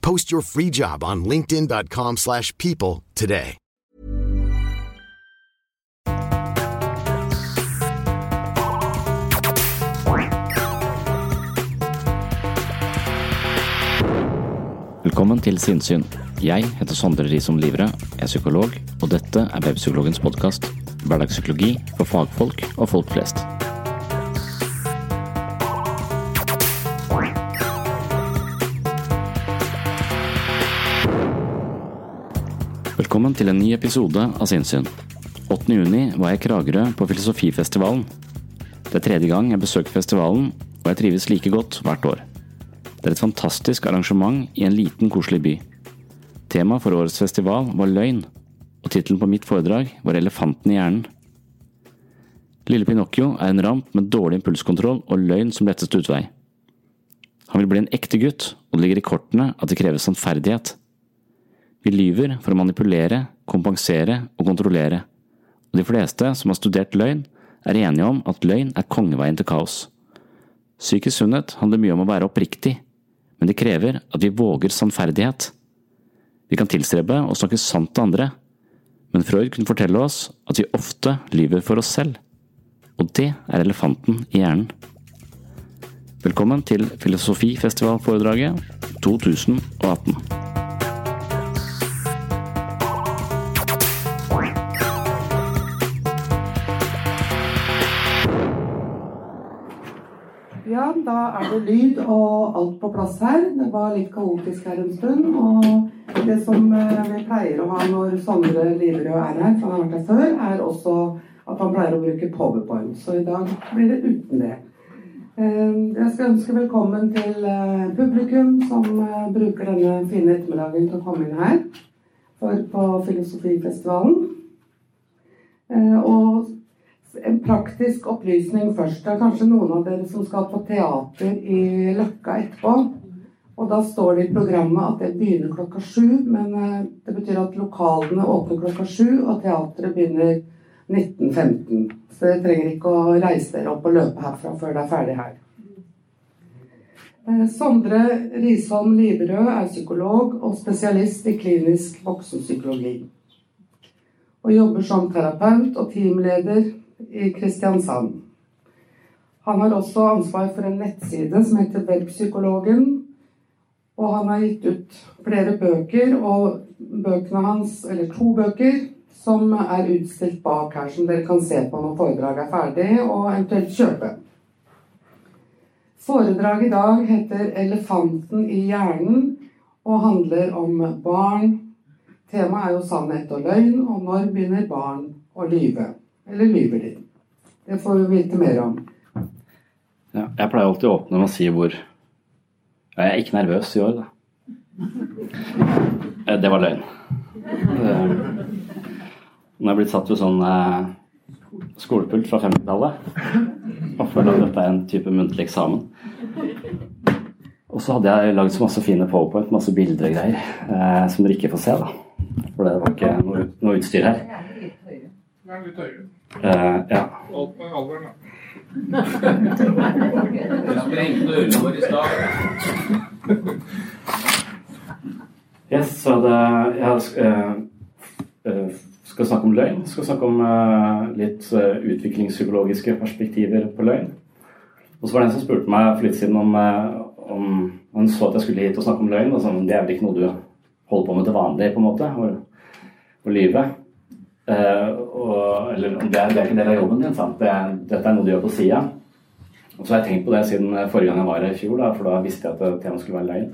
Post your free job on linkedin.com/people slash people today. Velkommen til Sinnsyn. Jeg heter Sondre Risom Livre, er psykolog, og dette er Webpsykologens podkast. Hverdagspsykologi for fagfolk og folk flest. Velkommen til en ny episode av Sinnsyn. 8. juni var jeg i Kragerø på Filosofifestivalen. Det er tredje gang jeg besøker festivalen, og jeg trives like godt hvert år. Det er et fantastisk arrangement i en liten, koselig by. Temaet for årets festival var løgn, og tittelen på mitt foredrag var Elefanten i hjernen. Lille Pinocchio er en ramp med dårlig impulskontroll og løgn som letteste utvei. Han vil bli en ekte gutt, og det ligger i kortene at det kreves sannferdighet. Vi lyver for å manipulere, kompensere og kontrollere, og de fleste som har studert løgn, er enige om at løgn er kongeveien til kaos. Psykisk sunnhet handler mye om å være oppriktig, men det krever at vi våger sannferdighet. Vi kan tilstrebe å snakke sant til andre, men Freud kunne fortelle oss at vi ofte lyver for oss selv. Og det er elefanten i hjernen. Velkommen til Filosofifestivalforedraget 2018. da er det lyd og alt på plass her. Det var litt kaotisk her en stund. Og det som eh, vi pleier å ha når Sondre Liverød er her, for han har vært her før, er også at han pleier å bruke powerpoint. Så i dag blir det uten det. Eh, Jeg skal ønske velkommen til eh, publikum som eh, bruker denne fine ettermiddagen til å komme inn her for, på Filosofifestivalen. Og en praktisk opplysning først. Det er kanskje noen av dere som skal på teater i Løkka etterpå. Og da står det i programmet at det begynner klokka sju, men eh, det betyr at lokalene åpner klokka sju, og teatret begynner 19.15. Så dere trenger ikke å reise dere opp og løpe herfra før det er ferdig her. Eh, Sondre Risholm Liverød er psykolog og spesialist i klinisk voksenpsykologi. Og jobber som terapeut og teamleder i Kristiansand. Han har også ansvar for en nettside som heter Webpsykologen. Og han har gitt ut flere bøker, og bøkene hans, eller to bøker, som er utstilt bak her, som dere kan se på når foredraget er ferdig, og eventuelt kjøpe. Foredraget i dag heter 'Elefanten i hjernen' og handler om barn. Temaet er jo sannhet og løgn, og når begynner barn å lyve? Eller lyver de? Det får vi vite mer om. Ja, jeg pleier alltid å åpne med å si hvor Jeg er ikke nervøs i år, da. Eh, Det var løgn. Eh, Nå er jeg blitt satt ved sånn eh, skolepult fra 50-tallet. Og føler at dette er en type muntlig eksamen. Og så hadde jeg lagd så masse fine powerpoint, masse bilder og greier, eh, som dere ikke får se, da. for det var ikke noe, noe utstyr her. Vær litt høyere. Eh, ja. Alderen, da. Sprengte ørene våre i stad. Yes, så det, jeg eh, skal snakke om løgn. Skal snakke om eh, litt utviklingspsykologiske perspektiver på løgn. Og så var det en som spurte meg for litt siden om, om han så at jeg skulle hit og snakke om løgn. Og sånn, det er vel ikke noe du holder på med til vanlig, på en måte? Å, å lyve? Eh, og, eller det er, det er ikke en del av jobben din, sant? Det dette er noe du gjør på sida. Og så har jeg tenkt på det siden eh, forrige gang jeg var her i fjor, da, for da visste jeg at temaet skulle være løgn.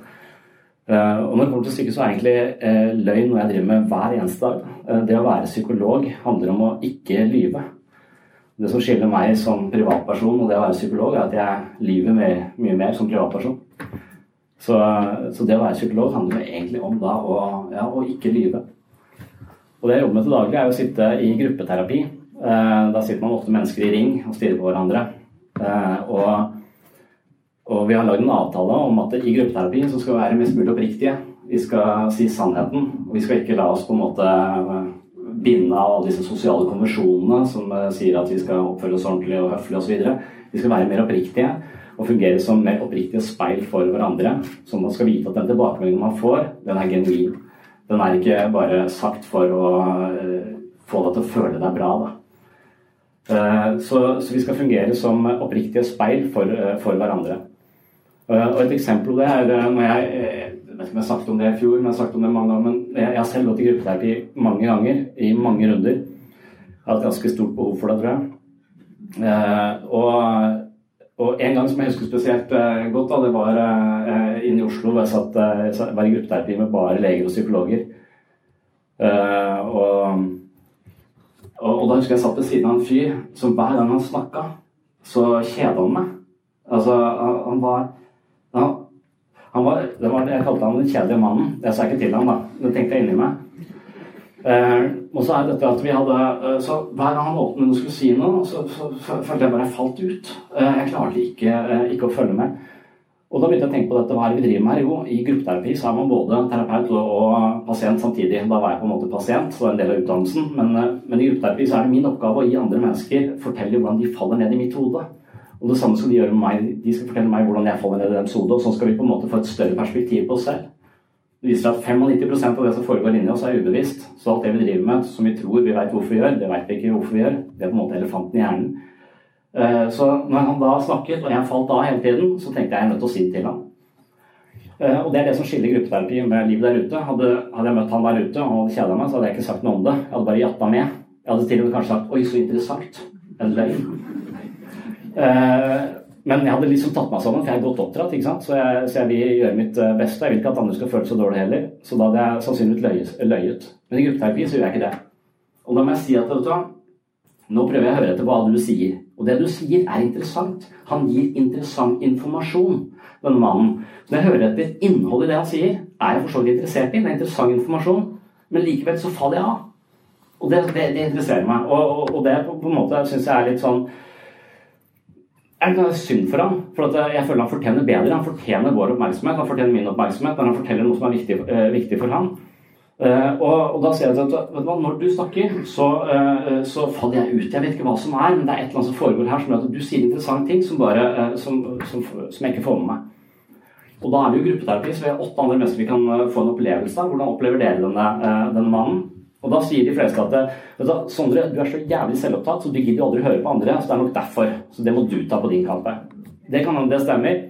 Uh, og når det kommer til stykket, så er egentlig uh, løgn noe jeg driver med hver eneste dag. Uh, det å være psykolog handler om å ikke lyve. Det som skiller meg som privatperson og det å være psykolog, er at jeg lyver mye, mye mer som privatperson. Så, så det å være psykolog handler egentlig om da å, ja, å ikke lyve. Og det jeg jobber med til daglig, er å sitte i gruppeterapi. Eh, Da sitter man ofte mennesker i ring og stirrer på hverandre. Eh, Og, og vi har lagd en avtale om at i gruppeterapi så skal vi være mest mulig oppriktige. Vi skal si sannheten. Og vi skal ikke la oss på en måte eh, binde av disse sosiale konvensjonene som sier at vi skal oppføre oss ordentlig og høflig osv. Vi skal være mer oppriktige og fungere som mer oppriktige speil for hverandre. Så man skal vite at den tilbakemeldingen man får, den er genuin. Den er ikke bare sagt for å eh, få deg til å føle deg bra. Da. Eh, Så, så vi skal fungere som oppriktige speil for, eh, for hverandre. Og et eksempel på det er når jeg jeg vet ikke om jeg snakket om det i fjor, men jeg har snakket om det mange ganger, men jeg jeg har selv gått i gruppeterapi mange ganger, i mange runder. Jeg har hatt ganske stort behov for det, tror jeg. Og, og en gang som jeg husker spesielt eh, godt, da, det var uh, inne i Oslo. Jeg satt, uh, var i gruppeterapi med bare leger og psykologer. Uh, og, og, og da husker jeg satt ved siden av en fyr som hver gang han snakka, så kjeda han meg. Altså, han, han var han, han var, det var det jeg kalte han den kjedelige mannen. Det sa jeg ikke til ham, da. Det tenkte jeg inni meg. Eh, og så er dette at vi hadde eh, Så hver gang han åpnet og skulle si noe, så, så, så følte jeg bare jeg falt ut. Eh, jeg klarte ikke, ikke å følge med. Og da begynte jeg å tenke på dette, hva er det vi driver med her? Jo, i gruppeterapi så er man både terapeut og, pasient samtidig. Da var jeg på en måte pasient, så det var en del av utdannelsen. Men, men i gruppeterapi så er det min oppgave å gi andre mennesker fortelle hvordan de faller ned i mitt hode. Og det samme skal de gjøre med meg. De skal fortelle meg hvordan jeg faller ned i deres hode. Og sånn skal vi på en måte få et større perspektiv på oss selv. Det viser at 95% av det som foregår inni oss, er ubevisst. Så alt det vi driver med, som vi tror vi vet hvorfor vi gjør, det vet vi ikke hvorfor vi gjør. Det er på en måte elefanten i hjernen. Eh, Så når han da snakket, og jeg falt av hele tiden, så tenkte jeg jeg er nødt til å si det til ham. Eh, Og det er det som skiller gruppeterapi med livet der ute. Hadde, hadde jeg møtt han der ute og hadde kjeda meg, så hadde jeg ikke sagt noe om det. Jeg hadde bare jatta med. Jeg hadde til og med kanskje sagt 'oi, så interessant'. En løgn. Men jeg hadde liksom tatt meg sammen, for jeg er godt oppdratt. ikke sant? Så jeg, så jeg vil gjøre mitt eh, beste. Jeg vil ikke at andre skal føle seg dårlig heller. Så da hadde jeg sannsynligvis løyet. Men i gruppeterapi så gjør jeg ikke det. Og da må jeg si at vet du hva, nå prøver jeg å høre etter hva du sier. Og det du sier, er interessant. Han gir interessant informasjon, denne mannen. Så når jeg hører etter innholdet i det han sier, er jeg for så vidt interessert i. Det er interessant informasjon. Men likevel så faller jeg av. Og det, det, det interesserer meg. Og, og, og det på, på en måte syns jeg er litt sånn er litt synd for ham. For jeg føler han fortjener bedre. Han fortjener vår oppmerksomhet, han fortjener min oppmerksomhet når han forteller noe som er viktig, eh, viktig for ham. Eh, og, og, da sier jeg at vet du hva, når du snakker, så, eh, så faller jeg ut. Jeg vet ikke hva som er, men det er et eller annet som foregår her som gjør at du sier interessante ting som, bare, eh, som, som, som jeg ikke får med meg. Og da er det jo gruppeterapi, så vi har åtte andre mennesker vi kan eh, få en opplevelse av. Hvordan opplever dere denne, eh, denne mannen? Og da sier de fleste at du, Sondre, du er så jævlig selvopptatt, så du gidder aldri høre på andre. Så det er nok derfor. Så det må du ta på din kamp. Det kan hende det stemmer.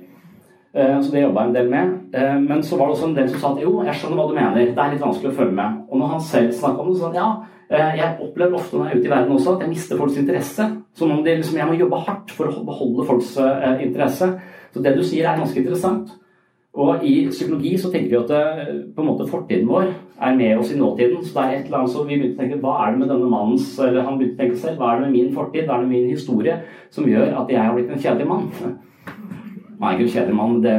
Eh, Så det jobba jeg en del med. Eh, Men så var det også en del som sa at jo, jeg skjønner hva du mener. Det er litt vanskelig å følge med. Og når han selv snakka om det, så han ja, eh, jeg opplever ofte når jeg er ute i verden også, at jeg mister folks interesse. Som om det, liksom, jeg må jobbe hardt for å beholde folks interesse. Så det du sier er ganske interessant. Og i psykologi så tenker vi at det, på en måte fortiden vår er med oss i nåtiden. Så det er et eller annet som vi begynte å tenke hva er det med denne mannens eller han begynte å tenke selv, hva er det med min fortid, hva er det med min historie som gjør at jeg har blitt en kjedelig mann? Han er ikke en kjedelig mann, det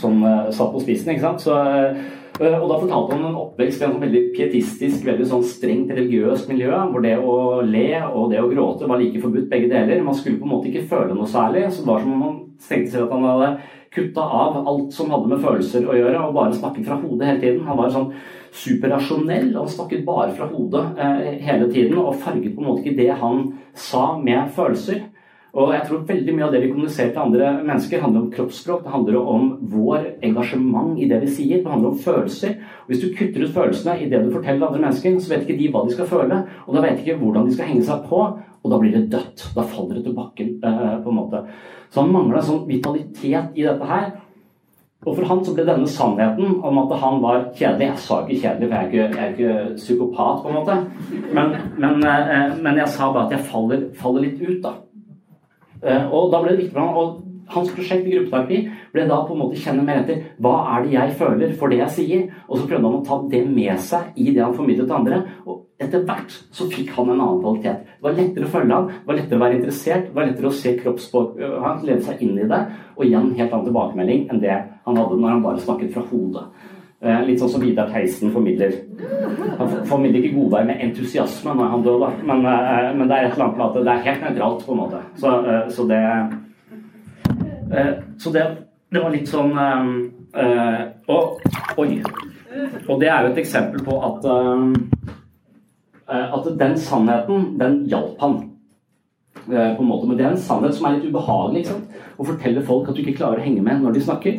sånn uh, satt på spissen, ikke sant. Så, uh, og da fortalte han om en oppvekst i en sånn veldig pietistisk, veldig sånn strengt religiøst miljø, hvor det å le og det å gråte var like forbudt begge deler. Man skulle på en måte ikke føle noe særlig. Så det var som om han tenkte seg at han hadde kutta av alt som hadde med følelser å gjøre, og bare snakket fra hodet hele tiden. Han var sånn superrasjonell, og han snakket bare fra hodet eh, hele tiden, og farget på en måte ikke det han sa med følelser. Og jeg tror veldig mye av det vi kommuniserer til andre mennesker, handler om kroppsspråk. Det handler om vår engasjement i det vi sier. Det handler om følelser. Og hvis du kutter ut følelsene i det du forteller andre mennesker, så vet ikke de hva de skal føle. Og da vet ikke hvordan de skal henge seg på. Og da blir det dødt. Da faller det til bakken, eh, på en måte. Så han mangla sånn vitalitet i dette her. Og for han så ble denne sannheten om at han var kjedelig Jeg sa ikke kjedelig, for jeg er ikke, jeg er ikke psykopat, på en måte. Men, men, eh, men, jeg sa bare at jeg faller, faller litt ut, da. Eh, og da ble det viktig for ham, og Hans prosjekt i gruppeterapi ble da på en måte kjenne mer etter hva er det jeg føler for det jeg sier. Og så prøvde han å ta det med seg i det han formidlet til andre. Og etter hvert så fikk han en annen kvalitet. Det var lettere å følge ham, det var lettere å være interessert, det var lettere å se kroppsspråk øh, Han levde seg inn i det, og igjen helt annen tilbakemelding enn det han hadde når han bare snakket fra hodet. Eh, litt sånn som Vidar Theisen formidler. Han formidler ikke godvær med entusiasme når han dør. Men, eh, men, det er et eller annet med at det er helt nøytralt, på en måte. Så, eh, så det Så det, det, var litt sånn og, Oi. Og det er jo et eksempel på at at den sannheten, den hjalp han. på en måte. Men det er en sannhet som er litt ubehagelig. ikke sant? Å fortelle folk at du ikke klarer å henge med når de snakker.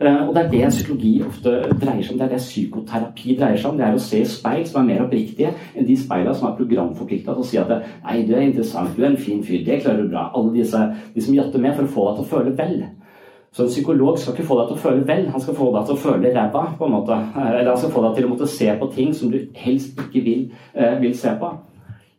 Eh, og det er det psykologi ofte dreier seg om. Det er det psykoterapi dreier seg om. Det er å se speil som er mer oppriktige enn de speilene som er programforplikta til å si at nei, du er interessant, du er en fin fyr, det klarer du bra. Alle disse de som jatter med for å få deg til å føle vel. Så en psykolog skal ikke få deg til å føle vel, han skal få deg til å føle ræva. på en måte. Eh, eller han skal få deg til å måtte se på ting som du helst ikke vil, eh, vil se på.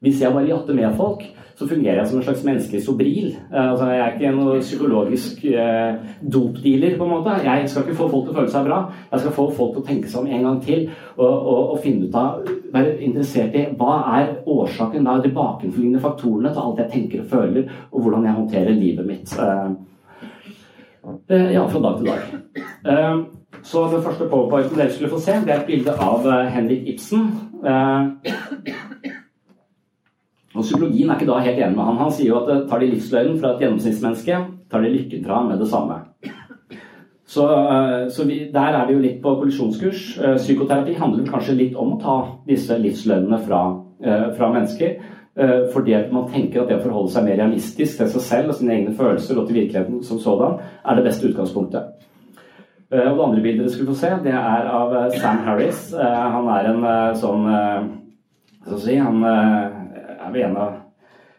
Hvis jeg bare jatter med folk, så fungerer jeg som en slags menneskelig sobril. Eh, altså, jeg er ikke noen psykologisk eh, dopdealer, på en måte. Jeg skal ikke få folk til å føle seg bra. Jeg skal få folk til å tenke seg om en gang til og, og, og finne ut av Være interessert i hva er årsaken, da, de bakenforliggende faktorene til alt jeg tenker og føler, og hvordan jeg håndterer livet mitt. Eh ja, fra dag til dag. Eh, så den første powerpointen dere skulle få se, det er et bilde av eh, Henrik Ibsen. Og Psykologien er ikke da helt enig med han. Han sier jo at tar de livsløgnen fra et gjennomsnittsmenneske, tar de lykken fra med det samme. Så, eh, så vi, der er vi jo litt på kollisjonskurs. Eh, psykoterapi handler kanskje litt om å ta disse livsløgnene fra, eh, fra mennesker. Fordi at man tenker at det å forholde seg mer realistisk til seg selv og sine egne følelser og til virkeligheten som sådan, er det beste utgangspunktet. Og Det andre bildet dere skulle få se, det er av Sam Harris. Han er en sånn Hva skal jeg si Han er vel en av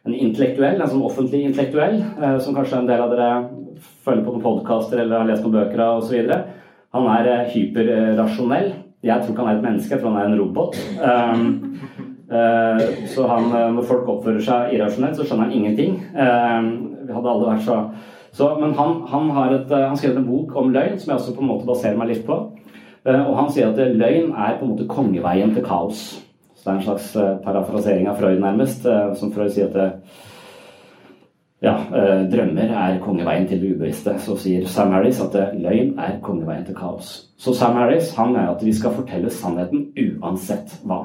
en intellektuell, en sånn offentlig intellektuell, eh, som kanskje en del av dere følger på noen podkaster eller har lest noen bøker av osv. Han er eh, hyperrasjonell. Jeg tror ikke han er et menneske, jeg tror han er en robot. Uh, så han, når folk oppfører seg irrasjonelt, så skjønner han ingenting. Um, vi hadde alle vært så, så Men han, han har et, han skrevet en bok om løgn, som jeg også på en måte baserer meg litt på. Og han sier at løgn er på en måte kongeveien til kaos. Så det er en slags eh, parafrasering av Freud, nærmest, eh, som Freud sier at ja, eh, drømmer er kongeveien til det ubevisste. Så sier Sam Harris at løgn er kongeveien til kaos. Så Sam Harris han er at vi skal fortelle sannheten uansett hva.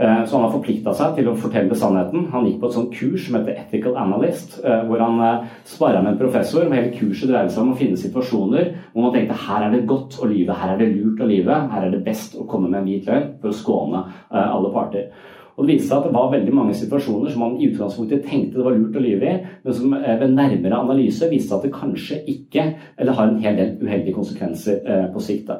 Eh, så han har forplikta seg til å fortelle sannheten. Han gikk på et sånt kurs som heter Ethical Analyst, eh, hvor han eh, sparra med en professor. og Hele kurset dreide seg om å finne situasjoner hvor man tenkte her er det godt å lyve, her er det lurt å lyve, her er det best å komme med en hvit løgn for å skåne alle parter. Og Det viste seg at det var veldig mange situasjoner som man i utgangspunktet tenkte det var lurt å lyve i, men som ved nærmere analyse viste seg at det kanskje ikke, eller har en hel del uheldige konsekvenser på sikt.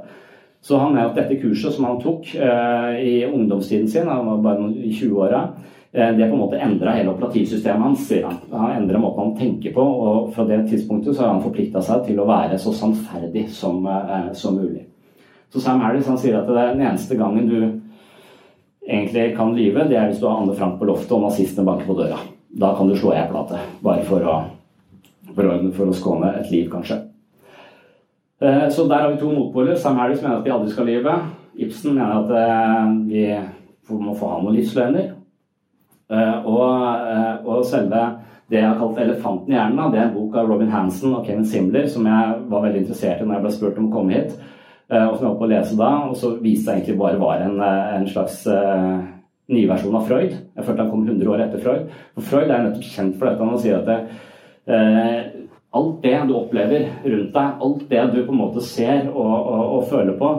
Så han mener at dette kurset som han tok eh, i ungdomstiden sin, han var bare i 20-åra, eh, det på en måte endra hele operativsystemet hans, sier han. Han endra måten han tenker på, og fra det tidspunktet så har han forplikta seg til å være så sannferdig som, eh, som mulig. Så Sam Harris han sier at det er den eneste gangen du egentlig kan lyve, det er hvis du har Anne Frank på loftet og nazistene banker på døra. Da kan du slå ei plate, bare for å, for, å, for å skåne et liv, kanskje. Eh, så der har vi to motpoler. Sam Harris mener at vi aldri skal lyve. Ibsen mener at eh, vi må få ha noen livsløgner. Eh, og, og, selve det jeg har kalt 'Elefanten i hjernen', det er en bok av Robin Hansen og Kevin Simler som jeg var veldig interessert i når jeg ble spurt om å komme hit. Og som jeg var på å lese da. Og så viste det egentlig bare var en, en slags uh, nyversjon av Freud. Jeg følte han kom 100 år etter Freud. For Freud er nettopp kjent for dette. Han sier at det, uh, alt det du opplever rundt deg, alt det du på en måte ser og, og, og føler på,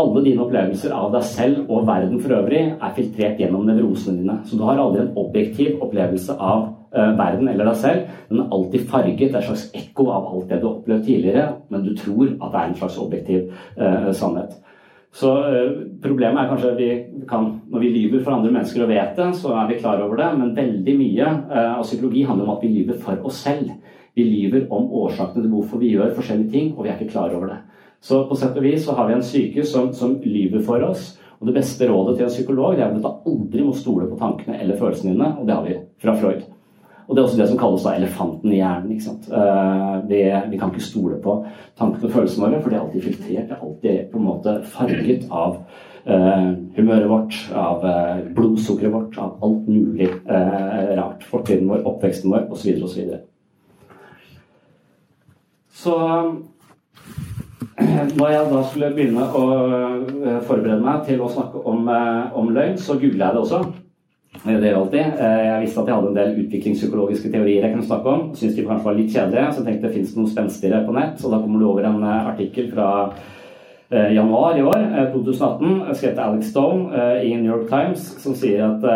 alle dine opplevelser av deg selv og verden for øvrig er filtrert gjennom nevrosene dine. Så du har aldri en objektiv opplevelse av uh, verden eller deg selv. Den er alltid farget. Det er et slags ekko av alt det du har opplevd tidligere, men du tror at det er en slags objektiv uh, sannhet. Så uh, problemet er kanskje at vi kan, når vi lyver for andre mennesker og vet det, så er vi klar over det, men veldig mye av psykologi handler om at vi lyver for oss selv. Vi lyver om årsakene til hvorfor vi gjør forskjellige ting, og vi er ikke klar over det. Så på sett og vis så har vi en syke som, som lyver for oss. Og det beste rådet til en psykolog er at du aldri må stole på tankene eller følelsene dine, og det har vi fra Freud. Og det er også det som kalles da elefanten i hjernen. ikke sant? Uh, vi, vi, kan ikke stole på tankene og følelsene våre, for det er alltid filtrert. Det er alltid på en måte farget av uh, humøret vårt, av uh, blodsukkeret vårt, av alt mulig rart. Fortiden vår, oppveksten vår osv. osv. Så, så når jeg da skulle begynne å eh, forberede meg til å snakke om, eh, om løgn, så googla jeg det også. Det gjør alltid. Eh, jeg visste at jeg hadde en del utviklingspsykologiske teorier jeg kunne snakke om. Syntes de kanskje var litt kjedelige, så jeg tenkte det fins noe spenstigere på nett. Og da kommer du over en artikkel fra januar i år, 2018, skrevet av Alex Stone i New York Times, som sier at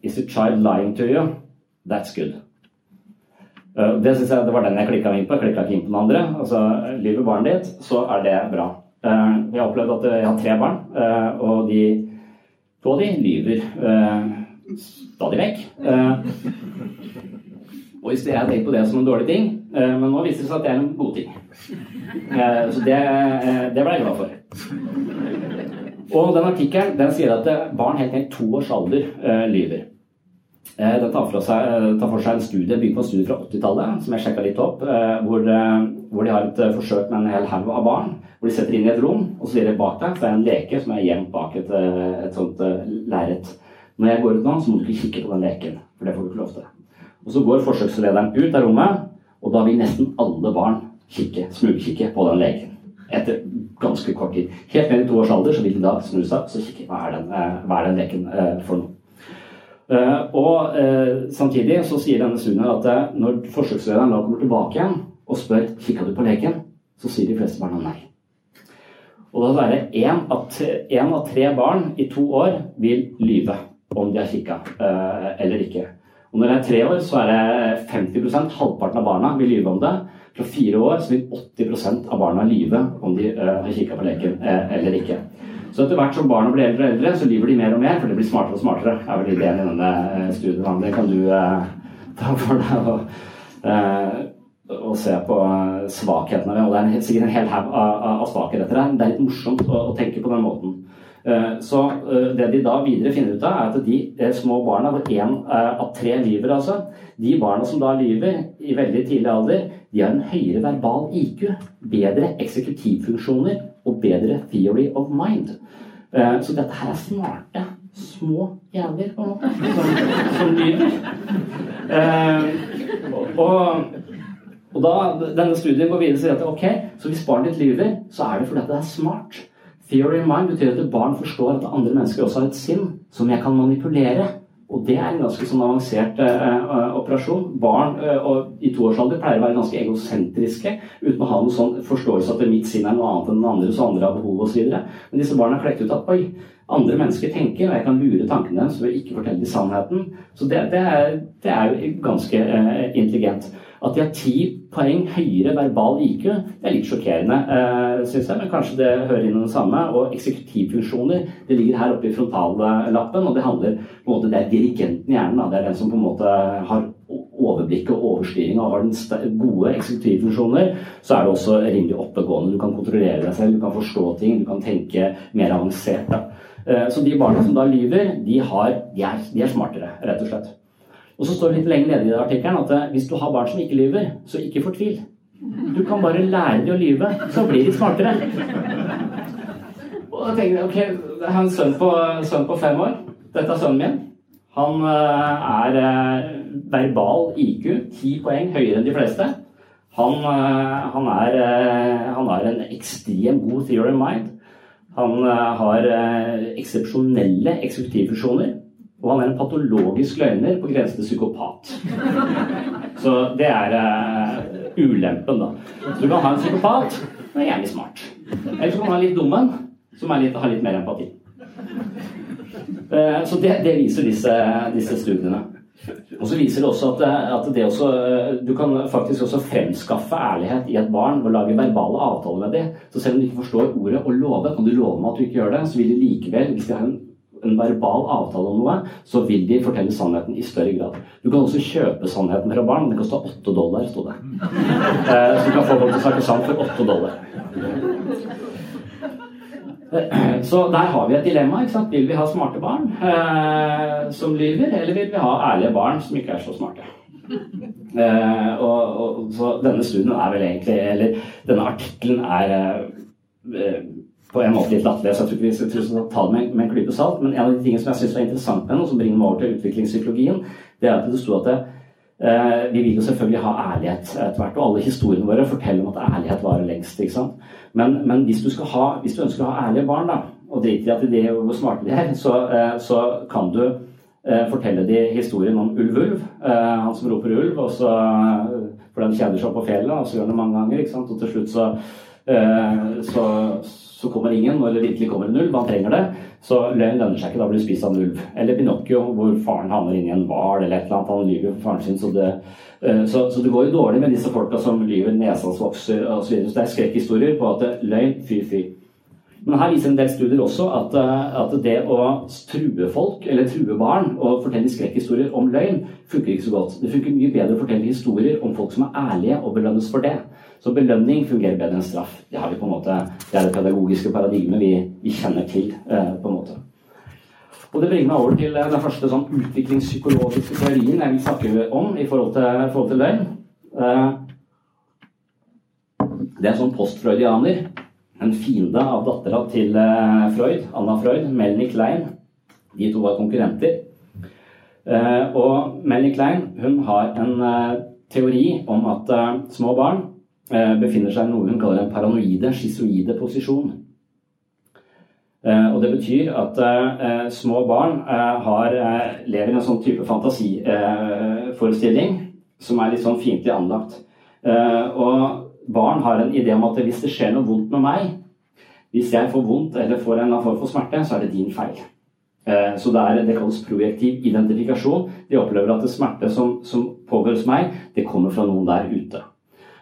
Is a child lying to you? That's good. Eh, det synes jeg det var den jeg klikka inn på. Jeg klikka ikke inn på den andre. Altså, Lyver barnet ditt, så er det bra. Eh, jeg har opplevd at jeg har tre barn, eh, og de to av de lyver stadig vekk. Og jeg har tenkt på det som en dårlig ting, men nå viser det seg at det er en god ting. Så det, det ble jeg glad for. Og den artikkelen den sier at barn helt ned i to års alder lyver. Eh, den tar for, seg, eh, tar for seg en studie, bygd på en studie fra 80-tallet, som jeg sjekka litt opp, eh, hvor, hvor, de har et forsøk med en hel haug av barn. Hvor de setter inn i et rom, og så sier de bak deg så er det en leke som er gjemt bak et, et sånt lerret. Når jeg går ut nå, så må du ikke kikke på den leken, for det får du ikke lov til. Og så går forsøkslederen ut av rommet, og da vil nesten alle barn kikke, smugkikke på den leken. Etter ganske kort tid. Helt ned i to års alder så vil de da snu seg og kikke hva er den, hva er den leken for noe. Eh, og eh, samtidig så sier denne studien at eh, når forsøkslederen da kommer tilbake igjen og spør kikka du på leken, så sier de fleste barna nei. Og da er det én av, tre barn i to år vil lyve om de har kikka eller ikke. Og når det er tre år, så er det 50% halvparten av barna vil lyve om det. Fra fire år så vil 80% av barna lyve om de har kikka på leken eller ikke. Så etter hvert som barna blir eldre og eldre, så lyver de mer og mer, for de blir smartere og smartere. Det er vel ideen i denne eh, studien. Det kan du eh, ta for deg og, eh, og se på svakhetene ved. Og det er sikkert en hel haug av, av, svakheter deg. Det er litt morsomt å, å, tenke på den måten. Eh, så eh, det de da videre finner ut av, er at de eh, små barna, hvor én av tre lyver, altså, de barna som da lyver i veldig tidlig alder, de har en høyere verbal IQ, bedre eksekutivfunksjoner og bedre theory of mind. Eh, så dette her er smarte, små jævler på en måte, som, som lyver. Eh, og, og da, denne studien går videre sier at ok, så hvis barnet ditt lyver, så er det fordi det er smart. Theory of mind betyr at barn forstår at andre mennesker også har et sinn som jeg kan manipulere. Og det er en ganske sånn avansert uh, operasjon. Barn uh, i toårsalder pleier å være ganske egosentriske uten å ha noen sånn forståelse at mitt sinn er noe annet enn den andres, og andre har behov osv. Men disse barna har klekt ut at oi, andre mennesker tenker, og jeg kan lure tankene deres ved ikke fortelle dem sannheten. Så det, det, er, det er, jo ganske eh, intelligent. At de har ti poeng høyere verbal IQ, det er litt sjokkerende, eh, syns jeg. Men kanskje det hører inn i det samme. Og eksekutivfunksjoner, det ligger her oppe i frontallappen, og det handler på en måte, Det er dirigenten i hjernen. Da. Det er den som på en måte har overblikket og overstyring og har den gode eksekutivfunksjoner, så er det også rimelig oppegående. Du kan kontrollere deg selv, du kan forstå ting, du kan tenke mer avansert. Da. Eh, så de barna som da lyver, de, har, de, er, de er smartere, rett og slett. Og så står det litt lenger nede i artikkelen at eh, hvis du har barn som ikke lyver, så ikke fortvil. Du kan bare lære dem å lyve, så blir de smartere. Og da tenker jeg, ok, Jeg har en sønn på, sønn på fem år. Dette er sønnen min. Han eh, er verbal IQ ti poeng høyere enn de fleste. Han, han, er, han har en ekstrem god theory of mind. Han har eksepsjonelle eksekutivfunksjoner Og han er en patologisk løgner på grensen til psykopat. Så det er uh, ulempen, da. Så du kan ha en psykopat som er gjerne smart. Eller så kan du ha litt dum en som litt, har litt mer empati. Uh, så det, det, viser disse, disse studiene. Og så viser det også at, at det også, du kan faktisk også fremskaffe ærlighet i et barn ved å lage verbale avtaler med dem. Så selv om du ikke forstår ordet å love, kan du love meg at du ikke gjør det, så vil de likevel, hvis de har en en verbal avtale om noe, så vil de fortelle sannheten i større grad. Du kan også kjøpe sannheten fra barn. Det koster åtte dollar, sto det. Eh, så du kan få folk til å snakke sant for åtte dollar. Eh, så der har vi et dilemma. ikke sant? Vil vi ha smarte barn eh, som lyver, eller vil vi ha ærlige barn som ikke er så smarte? Eh, og, og, så denne studien er vel egentlig Eller denne artikkelen er eh, på en måte litt latterlig, så jeg tror ikke vi skal ta det med, med en klype salt. Men en av de tingene som jeg syns var interessant med den, og som bringer meg over til utviklingspsykologien, det er at det sto at det, eh, vi vil jo selvfølgelig ha ærlighet etter hvert. Og alle historiene våre forteller om at ærlighet varer lengst. ikke sant? Men, men hvis, du ha, hvis, du ønsker å ha ærlige barn, da, og drit i at de er hvor smarte de er, så, eh, så kan du eh, fortelle de historien om Ulv-Ulv, eh, han som roper ulv, og så, for den kjeder seg opp på fjellet, og så gjør han det mange ganger. ikke sant? Og til slutt så, så så kommer ingen, eller virkelig kommer en ulv, han trenger det, så løgn lønner seg ikke, da blir du spist av en ulv. Eller Pinocchio, hvor faren havner inni en hval eller et eller annet, han lyver for faren sin. Så det, eh, så, så det går jo dårlig med disse folka som lyver, nesa hans vokser osv. Så, videre. så det er skrekkhistorier på at løgn, fy, fy. Men her viser en del studier også at, eh, at, det å true folk, eller true barn, og fortelle skrekkhistorier om løgn, funker ikke så godt. Det funker mye bedre å fortelle historier om folk som er ærlige, og belønnes for det. Så belønning fungerer bedre enn straff. Det, en måte, det er det pedagogiske paradigmet vi, vi kjenner til. Eh, på en måte. Og Det bringer meg over til eh, den første sånn utviklingspsykologiske teorien jeg vil snakke om i forhold til, forhold til løgn. Eh, det er en sånn postfreudianer. En fiende av dattera til Freud, Anna Freud, Melanie Klein. De to var konkurrenter. Og Melanie Klein hun har en teori om at små barn befinner seg i noe hun kaller en paranoide, schizoide posisjon. Eh, og Det betyr at eh, små barn har, lever i en sånn type fantasiforestilling som er litt sånn fiendtlig anlagt. Og barn har en idé om at hvis det skjer noe vondt med meg, hvis jeg får vondt eller får en form for smerte, så er det din feil. Så det, er, det kalles projektiv identifikasjon. De opplever at det smerte som, som pågår hos meg, det kommer fra noen der ute.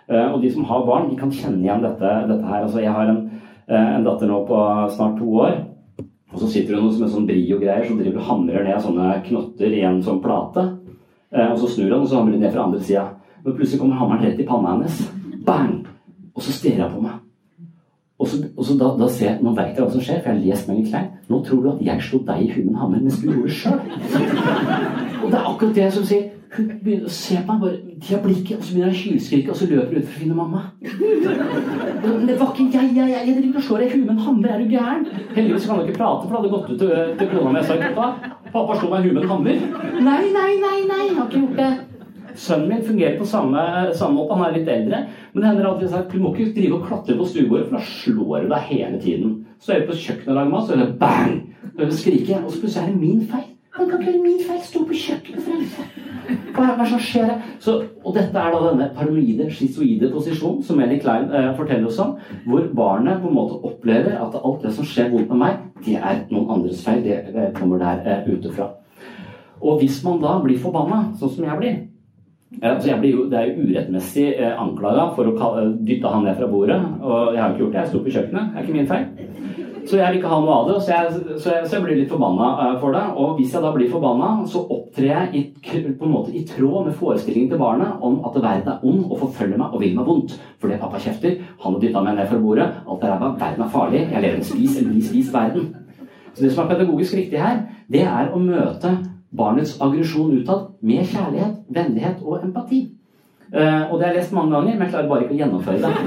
Eh, og de som har barn, de kan kjenne igjen dette, dette her. Altså, jeg har en, eh, en, datter nå på snart to år. Og så sitter hun med sånn brio-greier så driver og hamrer ned sånne knotter i en sånn plate. Eh, og så snur han, og så hamrer hun ned fra andre sida. Men plutselig kommer hammeren rett i panna hennes. Bang! Og så stirrer hun på meg. Og så, og så da, da, ser jeg, Nå veit jeg hva som skjer, for jeg har lest Mengen Klein. Nå tror du at jeg slo deg i huet med hammer, mens du gjorde det sjøl. Og det er akkurat det som sier hun begynner å se på meg, bare, de blikket, og så begynner hun å hylskrike, og så løper hun ut for å finne mamma. Men det var ikke jeg, jeg, jeg, jeg driver og slår deg i huet med en hammer, er du gæren? Heldigvis kan du ikke prate, for det hadde gått ut til, til kona mi. Jeg sa pappa, pappa slo meg i huet med en hammer. Nei, nei, nei, nei, jeg har ikke gjort det. Sønnen min fungerer på samme, samme måte, han er litt eldre. Men det hender at alltid at du må ikke drive og klatre på stuebordet, for da slår du deg hele tiden. Så er du på kjøkkenet og lager mat, så er det bang! Du hører skrike, og så plutselig er det min feil. Han kan ikke være min feil. Stå på kjøkkenet for helvete. Hva er det som skjer Så, og dette er da denne paranoide, schizoide posisjonen som Eli Klein eh, forteller oss om, hvor barnet på en måte opplever at alt det som skjer vondt med meg, det er noen andres feil. Det kommer der eh, ute fra. Og hvis man da blir forbanna, sånn som jeg blir eh, blir jo, Det er jo urettmessig eh, anklaga for å dytte han ned fra bordet. Og jeg har ikke gjort det. Jeg sto på kjøkkenet. Det er ikke min feil. Så jeg vil ikke ha noe av det, så jeg, så jeg, så jeg blir litt forbanna eh, for det. Og hvis jeg da blir forbanna, så opptrer jeg i, på en måte i tråd med forestillingen til barnet om at verden er ond og forfølger meg og vil meg vondt. Fordi pappa kjefter, han har dytta meg ned fra bordet, alt er ræva, verden er farlig, jeg lever en spis eller bli spis-verden. Så det som er pedagogisk riktig her, det er å møte barnets aggresjon utad med kjærlighet, vennlighet og empati. Uh, og det har jeg lest mange ganger, men jeg klarer bare ikke å gjennomføre det.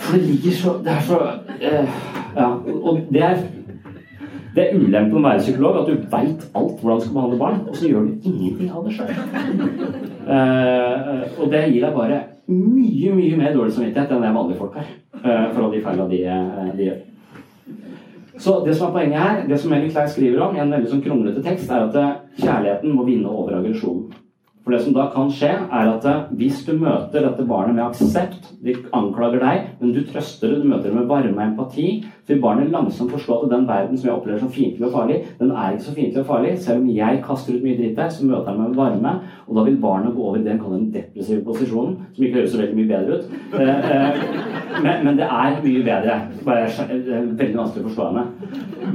For det ligger så Det er så uh, Ja. Og det er det er ulempen med å være psykolog, at du veit alt hvordan du skal behandle barn, og så gjør du ingenting av det sjøl. Uh, og det gir deg bare mye mye mer dårlig samvittighet enn det vanlige folk har. Eh, for alle de feilene de, eh, de, gjør. Så det som er poenget her, det som Ellen Klein skriver om i en veldig sånn kronglete tekst, er at eh, kjærligheten må vinne over aggresjonen. For det som da kan skje, er at eh, hvis du møter dette barnet med aksept, de anklager deg, men du trøster det, du møter det med varme og empati, så vil barnet langsomt forstå at den verden som jeg opplever som fiendtlig og farlig, den er ikke så fiendtlig og farlig. Selv om jeg kaster ut mye dritt der, så møter jeg meg med varme, og da vil barnet gå over i det en kaller den depressive posisjonen, som ikke høres så veldig mye bedre ut. Eh, eh, men, det er mye bedre. Det er veldig vanskelig å forstå henne.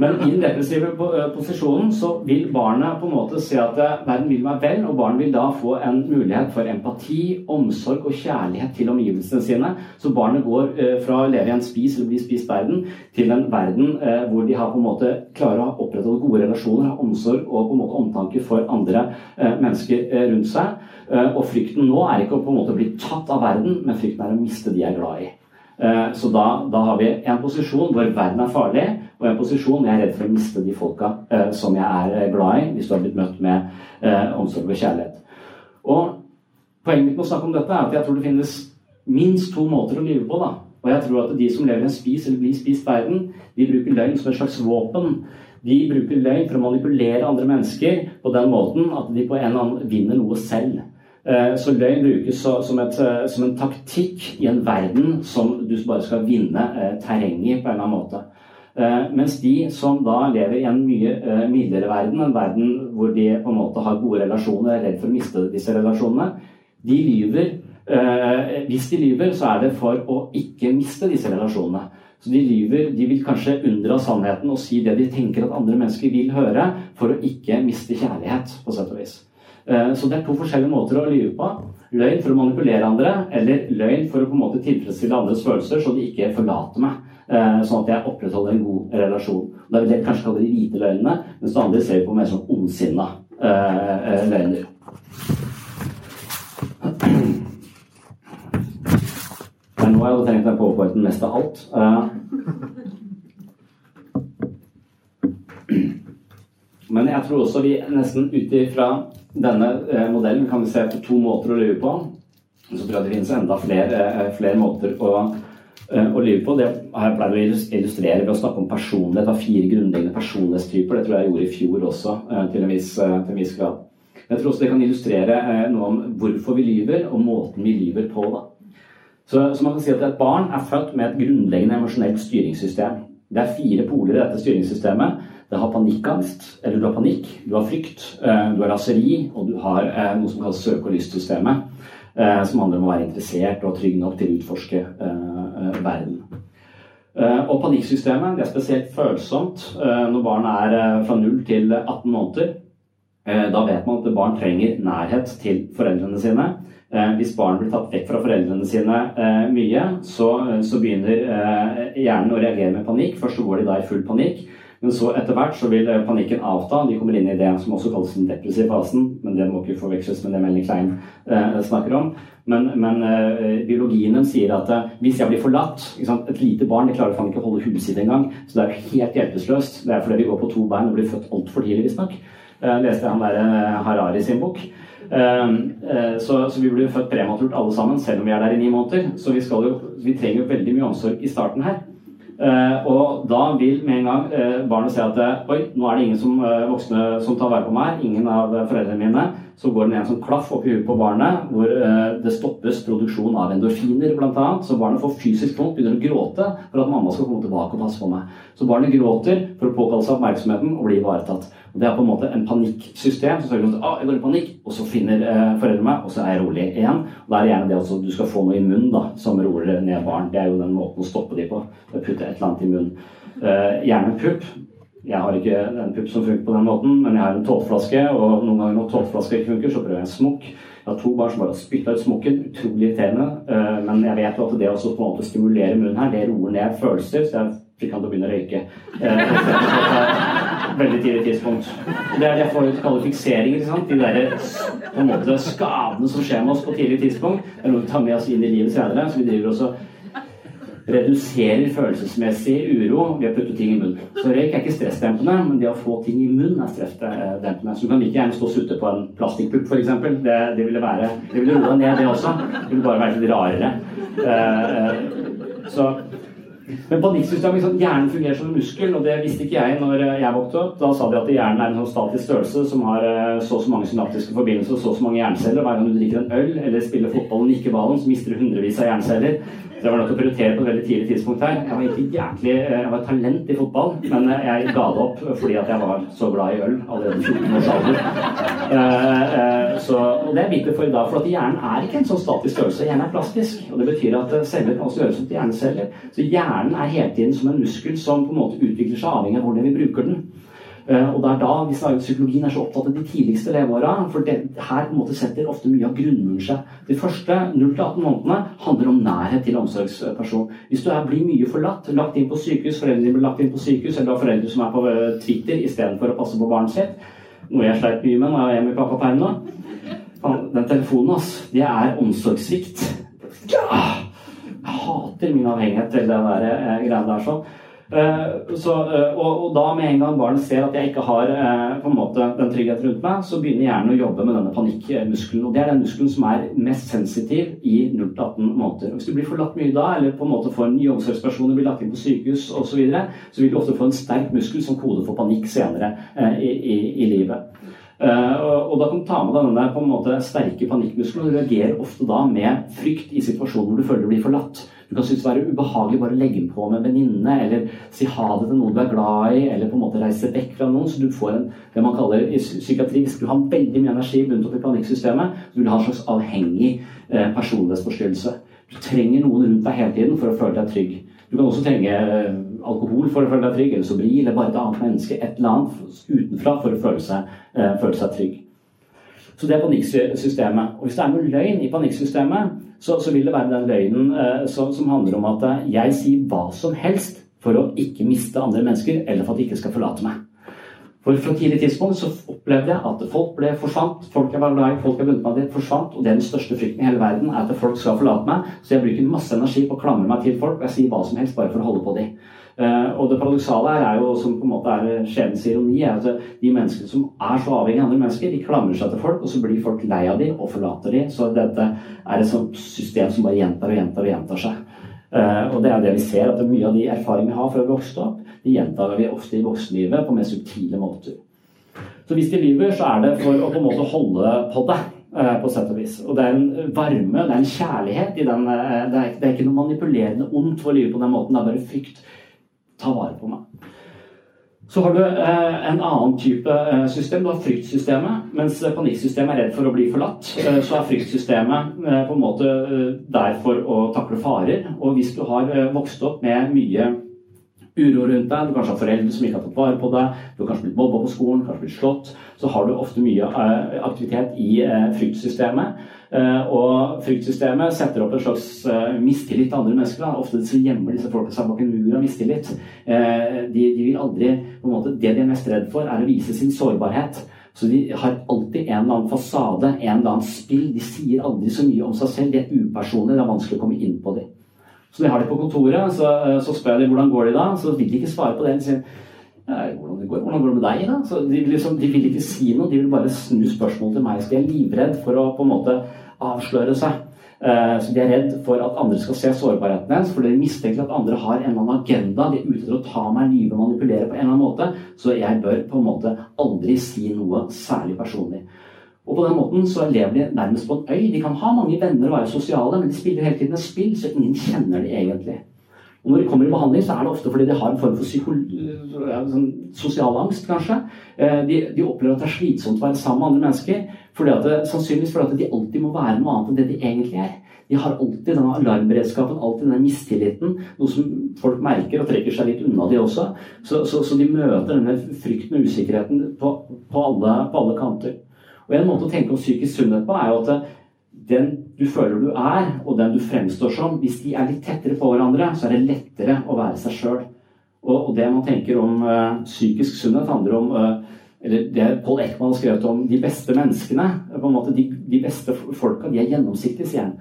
Men i den depressive posisjonen så vil barnet på en måte se at verden vil meg vel, og barnet vil da få en mulighet for empati, omsorg og kjærlighet til omgivelsene sine. Så barnet går eh, fra å leve i en spis eller bli spist verden til en verden eh, hvor de har på en måte klarer å opprettholde gode relasjoner, har omsorg og på en måte omtanke for andre eh, mennesker rundt seg. Og frykten nå er ikke å på en måte bli tatt av verden, men frykten er å miste de jeg er glad i. Så da, da, har vi en posisjon hvor verden er farlig, og en posisjon hvor jeg er redd for å miste de folka som jeg er glad i, hvis du har blitt møtt med omsorg og kjærlighet. Og Poenget mitt med å snakke om dette er at jeg tror det finnes minst to måter å lyve på. da. Og jeg tror at de som lever i en spis eller blir spist verden, de bruker løgn som et slags våpen. De bruker løgn for å manipulere andre mennesker på den måten at de på en eller annen vinner noe selv. Eh, så løgn brukes som, et, eh, som en taktikk i en verden som du bare skal vinne eh, terreng i på en eller annen måte. Mens de som da lever i en mye mildere verden, en verden hvor de på en måte har gode relasjoner, er redd for å miste disse relasjonene, de lyver. Hvis de lyver, så er det for å ikke miste disse relasjonene. Så de lyver, de vil kanskje unndra sannheten og si det de tenker at andre mennesker vil høre, for å ikke miste kjærlighet, på sett og vis. Så det er to forskjellige måter å lyve på. Løgn for å manipulere andre, eller løgn for å på en måte tilfredsstille andres følelser, så de ikke forlater meg. Eh, sånn at jeg opprettholder en god relasjon. Da vil jeg kanskje kalle de hvite løgnene, mens det andre ser vi på mer sånn ondsinna eh, eh, løgner. Er nå jeg hadde tenkt meg powerpointen mest av alt. Men jeg tror også vi nesten ut ifra denne modellen kan vi se på to måter å lyve på. Så tror jeg det finnes enda flere, flere måter å Eh, å lyve på. Det har jeg pleid å illustrere ved å snakke om personlighet. Av fire grunnleggende personlighetstyper. Det tror jeg jeg gjorde i fjor også, eh, til en viss, eh, til en viss grad. Jeg tror også det kan illustrere noe om hvorfor vi lyver, og måten vi lyver på. Da. Så, så man kan si at Et barn er født med et grunnleggende emosjonelt styringssystem. Det er fire poler i dette styringssystemet. Det har panikkangst, eller du har panikk, du har frykt, du har raseri, og du har noe som kalles søke- og lystsystemet. Som handler om å være interessert og trygg nok til å utforske Eh, verden. Eh, og panikksystemet det er spesielt følsomt eh, når barn er fra 0 til 18 måneder. Da vet man at barn trenger nærhet til foreldrene sine. Hvis barn blir tatt vekk fra foreldrene sine mye, så, så begynner hjernen å reagere med panikk. Først så går de da i full panikk. Men så etter hvert så vil panikken avta. De kommer inn i det som også kalles den depressive fasen. Men det må ikke forveksles med det Melanie Klein eh, snakker om. Men, men eh, biologien sier at eh, hvis jeg blir forlatt Et lite barn det klarer faen ikke å holde huet sitt engang. Så det er jo helt hjelpeløst. Det er fordi vi går på to bein og blir født altfor tidlig, visstnok. Eh, leste han der Harari sin bok. Så, så, vi blir født prematurt alle sammen, selv om vi er der i ni måneder. Så vi, jo, vi trenger veldig mye omsorg i starten her. Uh, og da vil med en gang uh, barnet se at oi, nå er det ingen som, voksne som tar vare på meg. Ingen av foreldrene mine. Så går det en sånn klaff oppi huet på barnet hvor det stoppes produksjon av endorfiner bl.a. Så barnet får fysisk vondt, begynner å gråte for at mamma skal komme tilbake og passe på meg. Så barnet gråter for å påkalle seg oppmerksomheten og bli ivaretatt. Det er på en måte en panikksystem som sørger for at ah, jeg går i panikk, og så finner foreldrene meg, og så er jeg rolig igjen. Og Da er det gjerne det at du skal få noe i munnen da, som roer ned barn. Det er jo den måten å stoppe de på. Å Putte et eller annet i munnen. Eh, gjerne en pupp. Jeg har ikke en pupp som funker på den måten, men jeg har en tåteflaske, og noen ganger når tåteflaske ikke funker, så prøver jeg en smokk. Jeg har to barn som bare har spytta ut smokken. Utrolig irriterende. Uh, men jeg vet jo at det å på en måte stimulere munnen her, det roer ned følelser. så jeg fikk han til å begynne å røyke. Veldig tidlig tidspunkt. Det er det jeg får fiksering. ikke sant? De der på en måte skadene som skjer med oss på tidlig tidspunkt, det er noe vi tar med oss inn i livet senere. Så vi driver også reduserer følelsesmessig uro ved å putte ting i munnen. Så røyk er ikke stressdempende, men det å få ting i munnen er stressdempende. Så du kan like gjerne stå og sutte på en plastikkpupp, f.eks. Det, det ville være Det ville roe ned, det også. Det ville bare være litt rarere. Eh, eh, så Men panikksystemet, liksom, hjernen fungerer som en muskel, og det visste ikke jeg når jeg vokste opp. Da sa de at hjernen er en sånn statisk størrelse som har eh, så og så mange synaptiske forbindelser og så og så mange hjerneceller. Hver gang du drikker en øl eller spiller fotball og nikker ballen, så mister du hundrevis av hjerneceller. Så jeg var nødt til å prioritere på et veldig tidlig tidspunkt her. Jeg var ikke jæklig, eh, jeg var talent i fotball, men eh, jeg ga det opp fordi at jeg var så glad i øl allerede 14 års alder. Så, og det er viktig for i dag, for at hjernen er ikke en sånn statisk størrelse. Hjernen er plastisk. og Det betyr at celler kan også gjøres om til hjerneceller. Så hjernen er hele tiden som en muskel som på en måte utvikler seg avhengig av hvordan vi bruker den. Eh, og det er da vi snakker, Psykologien er så opptatt av de tidligste leveåra. For det, her på en måte setter ofte mye av grunnmuren seg. De første 0-18 månedene handler om nærhet til omsorgsperson. Hvis du er, blir mye forlatt, lagt inn på sykehus, foreldrene blir lagt inn på sykehus, eller har foreldre som er på eh, Twitter istedenfor å passe på barnet sitt, noe jeg sleit mye med når jeg var hjemme i pappaperm nå Den telefonen, altså, det er omsorgssvikt. Ja! Jeg hater min avhengighet til den der eh, greia der sånn. Eh, så, eh, og, og, da med en gang barnet ser at jeg ikke har eh, på en måte den tryggheten rundt meg, så begynner hjernen å jobbe med denne panikkmuskelen. Og det er den muskelen som er mest sensitiv i 0-18 måneder. Hvis du blir forlatt mye da, eller på en måte får nye omsorgspersoner, blir lagt inn på sykehus osv., så, videre, så vil du ofte få en sterk muskel som kode for panikk senere i, i, i livet. Uh, og, og, da kan du ta med deg denne på en måte sterke panikkmuskelen. Og reagerer ofte da med frykt i situasjoner hvor du føler du blir forlatt. Du kan synes det være ubehagelig bare å legge på med en venninne, eller si ha det til noen du er glad i, eller på en måte reise vekk fra noen. Så du får en, det man kaller i psykiatri Hvis du har veldig mye energi bundet opp i panikksystemet, så vil du ha en slags avhengig eh, personlighetsforstyrrelse. Du trenger noen rundt deg hele tiden for å føle deg trygg. Du kan også trenge eh, alkohol for å føle deg trygg, eller Sobril, eller bare et annet menneske, et eller annet utenfra for å føle seg, eh, føle seg trygg. Så det er panikksystemet. Og hvis det er noe løgn i panikksystemet, så, så, vil det være den løgnen eh, som, som, handler om at eh, jeg sier hva som helst for å ikke miste andre mennesker, eller for at de ikke skal forlate meg. For Fra tidlig tidspunkt så opplevde jeg at folk ble forsvant. Folk jeg var glad i, folk jeg bundet meg til, forsvant. Og det er den største frykten i hele verden, er at folk skal forlate meg. Så jeg bruker masse energi på å klamre meg til folk, og jeg sier hva som helst bare for å holde på dem. Uh, og det paradoksale her er jo, som på en måte er skjebnens ironi, er at de menneskene som er så avhengige av andre mennesker, de klamrer seg til folk, og så blir folk lei av dem og forlater dem. Så dette er et sånt system som bare gjentar og gjentar og gjentar seg. Og det er det vi ser, at mye av de erfaringene vi har fra vi vokste opp, de gjentar vi ofte i voksenlivet på mer subtile måter. Så hvis de lyver, så er det for å på en måte holde på det. På sett og vis. Og det er en varme, det er en kjærlighet i den det er ikke noe manipulerende ondt for å lyve på den måten. Det er bare frykt ta vare på meg. Så har du eh, en annen type eh, system. Du har fryktsystemet. Mens panikksystemet er redd for å bli forlatt, eh, så er fryktsystemet eh, på en måte eh, der for å takle farer. Og hvis du har eh, vokst opp med mye uro rundt deg, du kanskje har foreldre som ikke har tatt vare på deg, du har kanskje blitt mobba på skolen, kanskje blitt slått, så har du ofte mye aktivitet i fryktsystemet. Eh, og fryktsystemet setter opp en slags eh, mistillit til andre mennesker. Da. Ofte så gjemmer disse folka seg bak en mur av mistillit. Eh, de, de, vil aldri på en måte, Det de er mest redd for, er å vise sin sårbarhet. Så de har alltid en eller annen fasade, en eller annen spill. De sier aldri så mye om seg selv. De er upersonlige. Det er vanskelig å komme inn på dem. Så jeg har de på kontoret, så, så spør jeg dem hvordan går det da. Så vil de ikke svare på det. De sier hvordan det går, hvordan går det med deg, da? Så de, liksom, de, vil ikke si noe, de vil bare snu spørsmål til meg. Så de er livredd for å på en måte avsløre seg. Eh, så De er redd for at andre skal se sårbarheten deres, for de mistenker at andre har en eller annen agenda. De er ute til å ta meg, lyve og manipulere på en eller annen måte. Så jeg bør på en måte aldri si noe særlig personlig. Og på den måten så lever de nærmest på en øy. De kan ha mange venner og være sosiale, men de spiller hele tiden et spill, så ingen kjenner de egentlig. Og når de kommer i behandling, så er det ofte fordi de har en form for sånn sosial angst, kanskje. Eh, de, de, opplever at det er slitsomt å være sammen med andre mennesker. Fordi at det, sannsynligvis fordi at de alltid må være noe annet enn det de egentlig er. De har alltid denne alarmberedskapen, alltid denne mistilliten. Noe som folk merker og trekker seg litt unna, de også. Så, så, så de møter denne frykten og usikkerheten på, på, alle, på alle kanter. Og En måte å tenke om psykisk sunnhet på er jo at den du føler du er, og den du fremstår som, hvis de er litt tettere på hverandre, så er det lettere å være seg sjøl. Og, det man tenker om uh, psykisk sunnhet, handler om uh, eller det Paul Ekman har skrevet om de beste menneskene. på en måte De, de beste folka de er gjennomsiktige, sier han.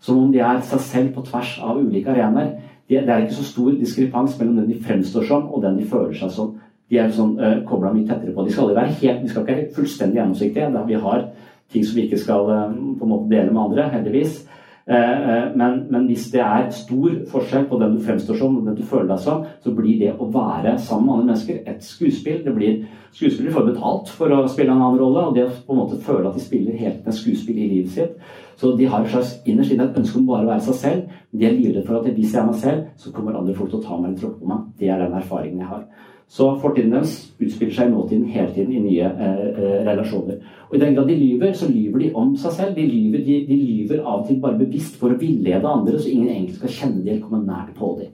Som om de er seg selv på tvers av ulike arenaer. De, det er ikke så stor diskrepans mellom den de fremstår som, og den de føler seg som. De er sånn uh, kobla mye tettere på. De skal aldri være helt, de skal ikke være fullstendig gjennomsiktige. Vi har ting som vi ikke skal eh, på en måte dele med andre, heldigvis. Eh, eh, men, men, hvis det er stor forskjell på den du fremstår som og den du føler deg som, så blir det å være sammen med andre mennesker et skuespill. Det blir, skuespillere får betalt for å spille en annen rolle, og det å på en måte føle at de spiller helt med skuespill i livet sitt. Så de har et slags innerst inne et ønske om bare å være seg selv. De er livredde for at hvis jeg er meg selv, så kommer andre folk til å ta meg eller tråkke på meg. Det er den erfaringen jeg har. Så fortiden deres utspiller seg i nåtiden hele tiden i nye eh, eh, relasjoner. Og I den grad de lyver, så lyver de om seg selv. De lyver, de, de lyver av og til bare bevisst for å villede andre, så ingen egentlig skal kjenne de eller komme nært på dem.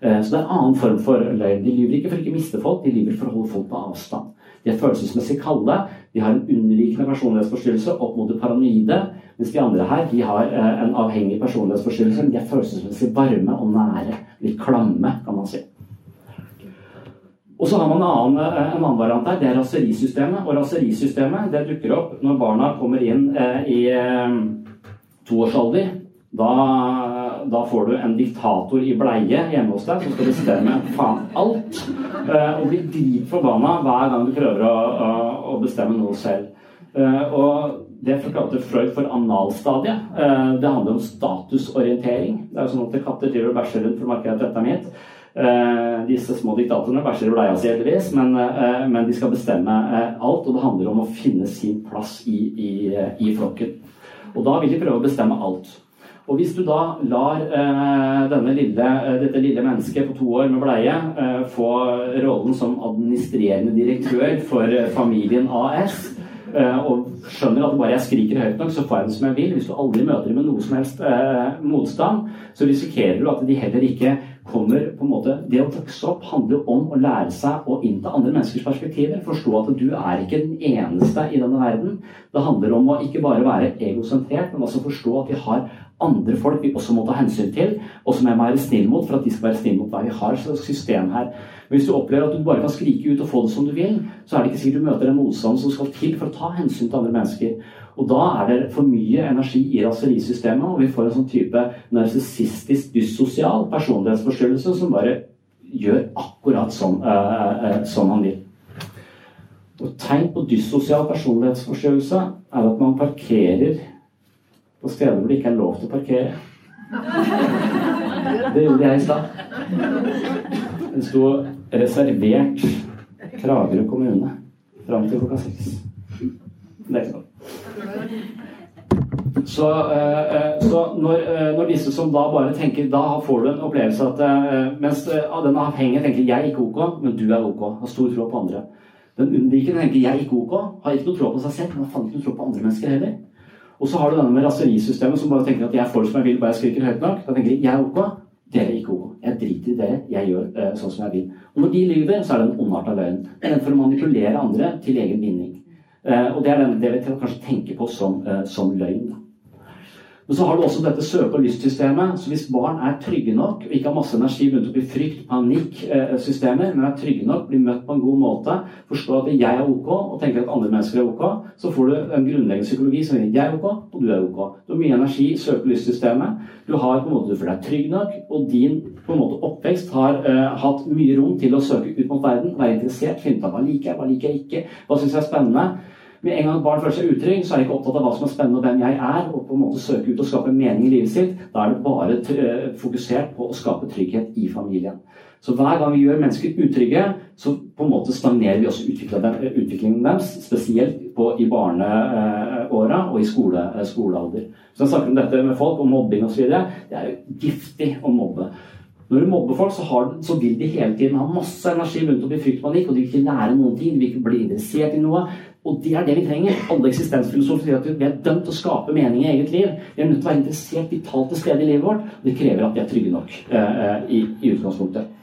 Eh, så det er en annen form for løgn. De lyver ikke for ikke miste folk, de lyver for å holde folk på avstand. De er følelsesmessig kalde, de har en underliggende personlighetsforstyrrelse opp mot det paranoide. Mens de andre her de har eh, en avhengig personlighetsforstyrrelse. De er følelsesmessig varme og nære. Litt klamme, kan man si. Og så har man en annen, eh, en annen variant her. Det er raserisystemet. Og raserisystemet det dukker opp når barna kommer inn eh, i eh, toårsalder. Da, da, får du en diktator i bleie hjemme hos deg som skal bestemme faen alt. Eh, og blir dritforbanna hver gang du prøver å, å, å bestemme noe selv. Eh, og det forklarte Freud for analstadiet. Eh, det handler om statusorientering. Det er jo sånn at katter driver og bæsjer rundt for å markere at dette er mitt. Uh, disse små diktatorene bæsjer i bleia si, heldigvis, men, uh, men, de skal bestemme uh, alt. Og det handler om å finne sin plass i, i, i, flokken. Og da vil de prøve å bestemme alt. Og hvis du da lar lille, dette lille mennesket på to år med bleie få rollen som administrerende direktør for familien AS, og skjønner at bare jeg skriker høyt nok, så får jeg det som jeg vil. Hvis du aldri møter dem med noe som helst motstand, så risikerer du at de heller ikke kommer på en måte, Det å vokse opp handler om å lære seg å innta andre menneskers perspektiver. Forstå at du er ikke den eneste i denne verden. Det handler om å ikke bare være egosentrert, men også forstå at vi har andre folk vi også må ta hensyn til, og som jeg må være snill mot for at de skal være snill mot meg. Vi har et system her. Men hvis du opplever at du bare kan skrike ut og få det som du vil, så er det ikke sikkert du møter en motstand som skal til for å ta hensyn til andre mennesker. Og da er det for mye energi i raserisystemet, og vi får en sånn type narsissistisk dyssosial personlighetsforstyrrelse som bare gjør akkurat som, uh, uh, som han vil. Og tegn på dyssosial personlighetsforstyrrelse er at man parkerer på steder hvor det ikke er lov til å parkere. Det gjorde jeg i stad. Det sto 'reservert Kragerø kommune' fram til klokka seks. Sånn. Så, eh, eh, så når, eh, når, disse som da bare tenker Da får du en opplevelse at mens av den avhengige tenker 'jeg er ikke ok', men du er ok. Har stor tro på andre. Den unnvikende tenker 'jeg er ikke ok', har ikke noe tro på seg selv, men har faen ikke noe tro på andre mennesker heller. Og så har du denne med raserisystemet som bare tenker at 'jeg får det som jeg vil, bare jeg skriker høyt nok'. Da tenker de 'jeg er ok', dere er ikke ok. Jeg driter i dere, jeg gjør sånn som jeg vil. Og når de lyver, så er det en ondarta løgn. Den for å manipulere andre til egen vinning. Eh, og det er det vi kanskje tenker på som, eh, som løgn. Men så har du også dette søke- og lystsystemet. Så hvis barn er trygge nok, og ikke har masse energi begynt opp i frykt, panikksystemer, men er trygge nok, blir møtt på en god måte, forstår at jeg er ok, og tenker at andre mennesker er ok, så får du en grunnleggende psykologi som sier jeg er ok, og du er ok. Du har mye energi i søke- og lystsystemet. Du har på en måte, du føler deg trygg nok, og din på en måte oppvekst har uh, hatt mye rom til å søke ut mot verden, være interessert, finne ut av hva liker jeg, hva liker jeg ikke, hva syns jeg er spennende. Med en gang barn føler seg utrygg, så er de ikke opptatt av hva som er spennende og hvem jeg er, og på en måte søke ut og skape mening i livet sitt. Da er det bare eh, fokusert på å skape trygghet i familien. Så hver gang vi gjør mennesker utrygge, så på en måte stagnerer vi også utviklingen deres, spesielt på, i barneåra og i skole, skolealder. Så jeg snakker om dette med folk, om mobbing osv. Det er jo giftig å mobbe. Når du mobber folk, så, har, så, vil de hele tiden ha masse energi rundt opp i fryktpanikk, og de vil ikke lære noen ting, de vil ikke bli interessert i noe. Og det er det vi trenger. Alle eksistensfilosofer sier at vi er dømt til å skape mening i eget liv. Vi er nødt til å være interessert vitalt til stede i livet vårt. Det krever at vi er trygge nok eh, i, i, utgangspunktet.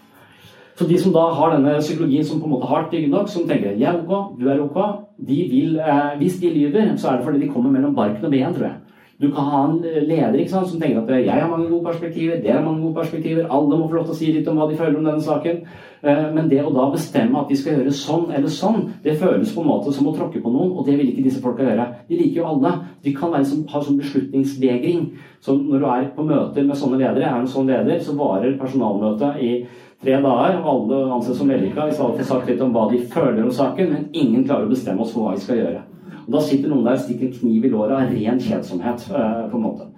Så de som da har denne psykologien som på en måte har trygge nok, som tenker 'jeg er ok, du er ok', de vil, eh, hvis de lyver, så er det fordi de kommer mellom barken og ben, tror jeg. Du kan ha en leder sant, som tenker at 'jeg har mange gode perspektiver', 'dere har mange gode perspektiver', alle må få lov til å si litt om hva de føler om denne saken. Eh, men det å da bestemme at de skal gjøre sånn eller sånn, det føles på en måte som å tråkke på noen, og det vil ikke disse folka gjøre. De liker jo alle. De kan være som, ha sånn beslutningsvegring. Så når du er på møter med sånne ledere, er en sånn leder, så varer personalmøtet i tre dager, og alle anses som vellykka hvis alle får sagt litt om hva de føler om saken, men ingen klarer å bestemme oss for hva vi skal gjøre. Og Da sitter noen der og stikker kniv i låret av ren kjedsomhet. Eh, på en måte.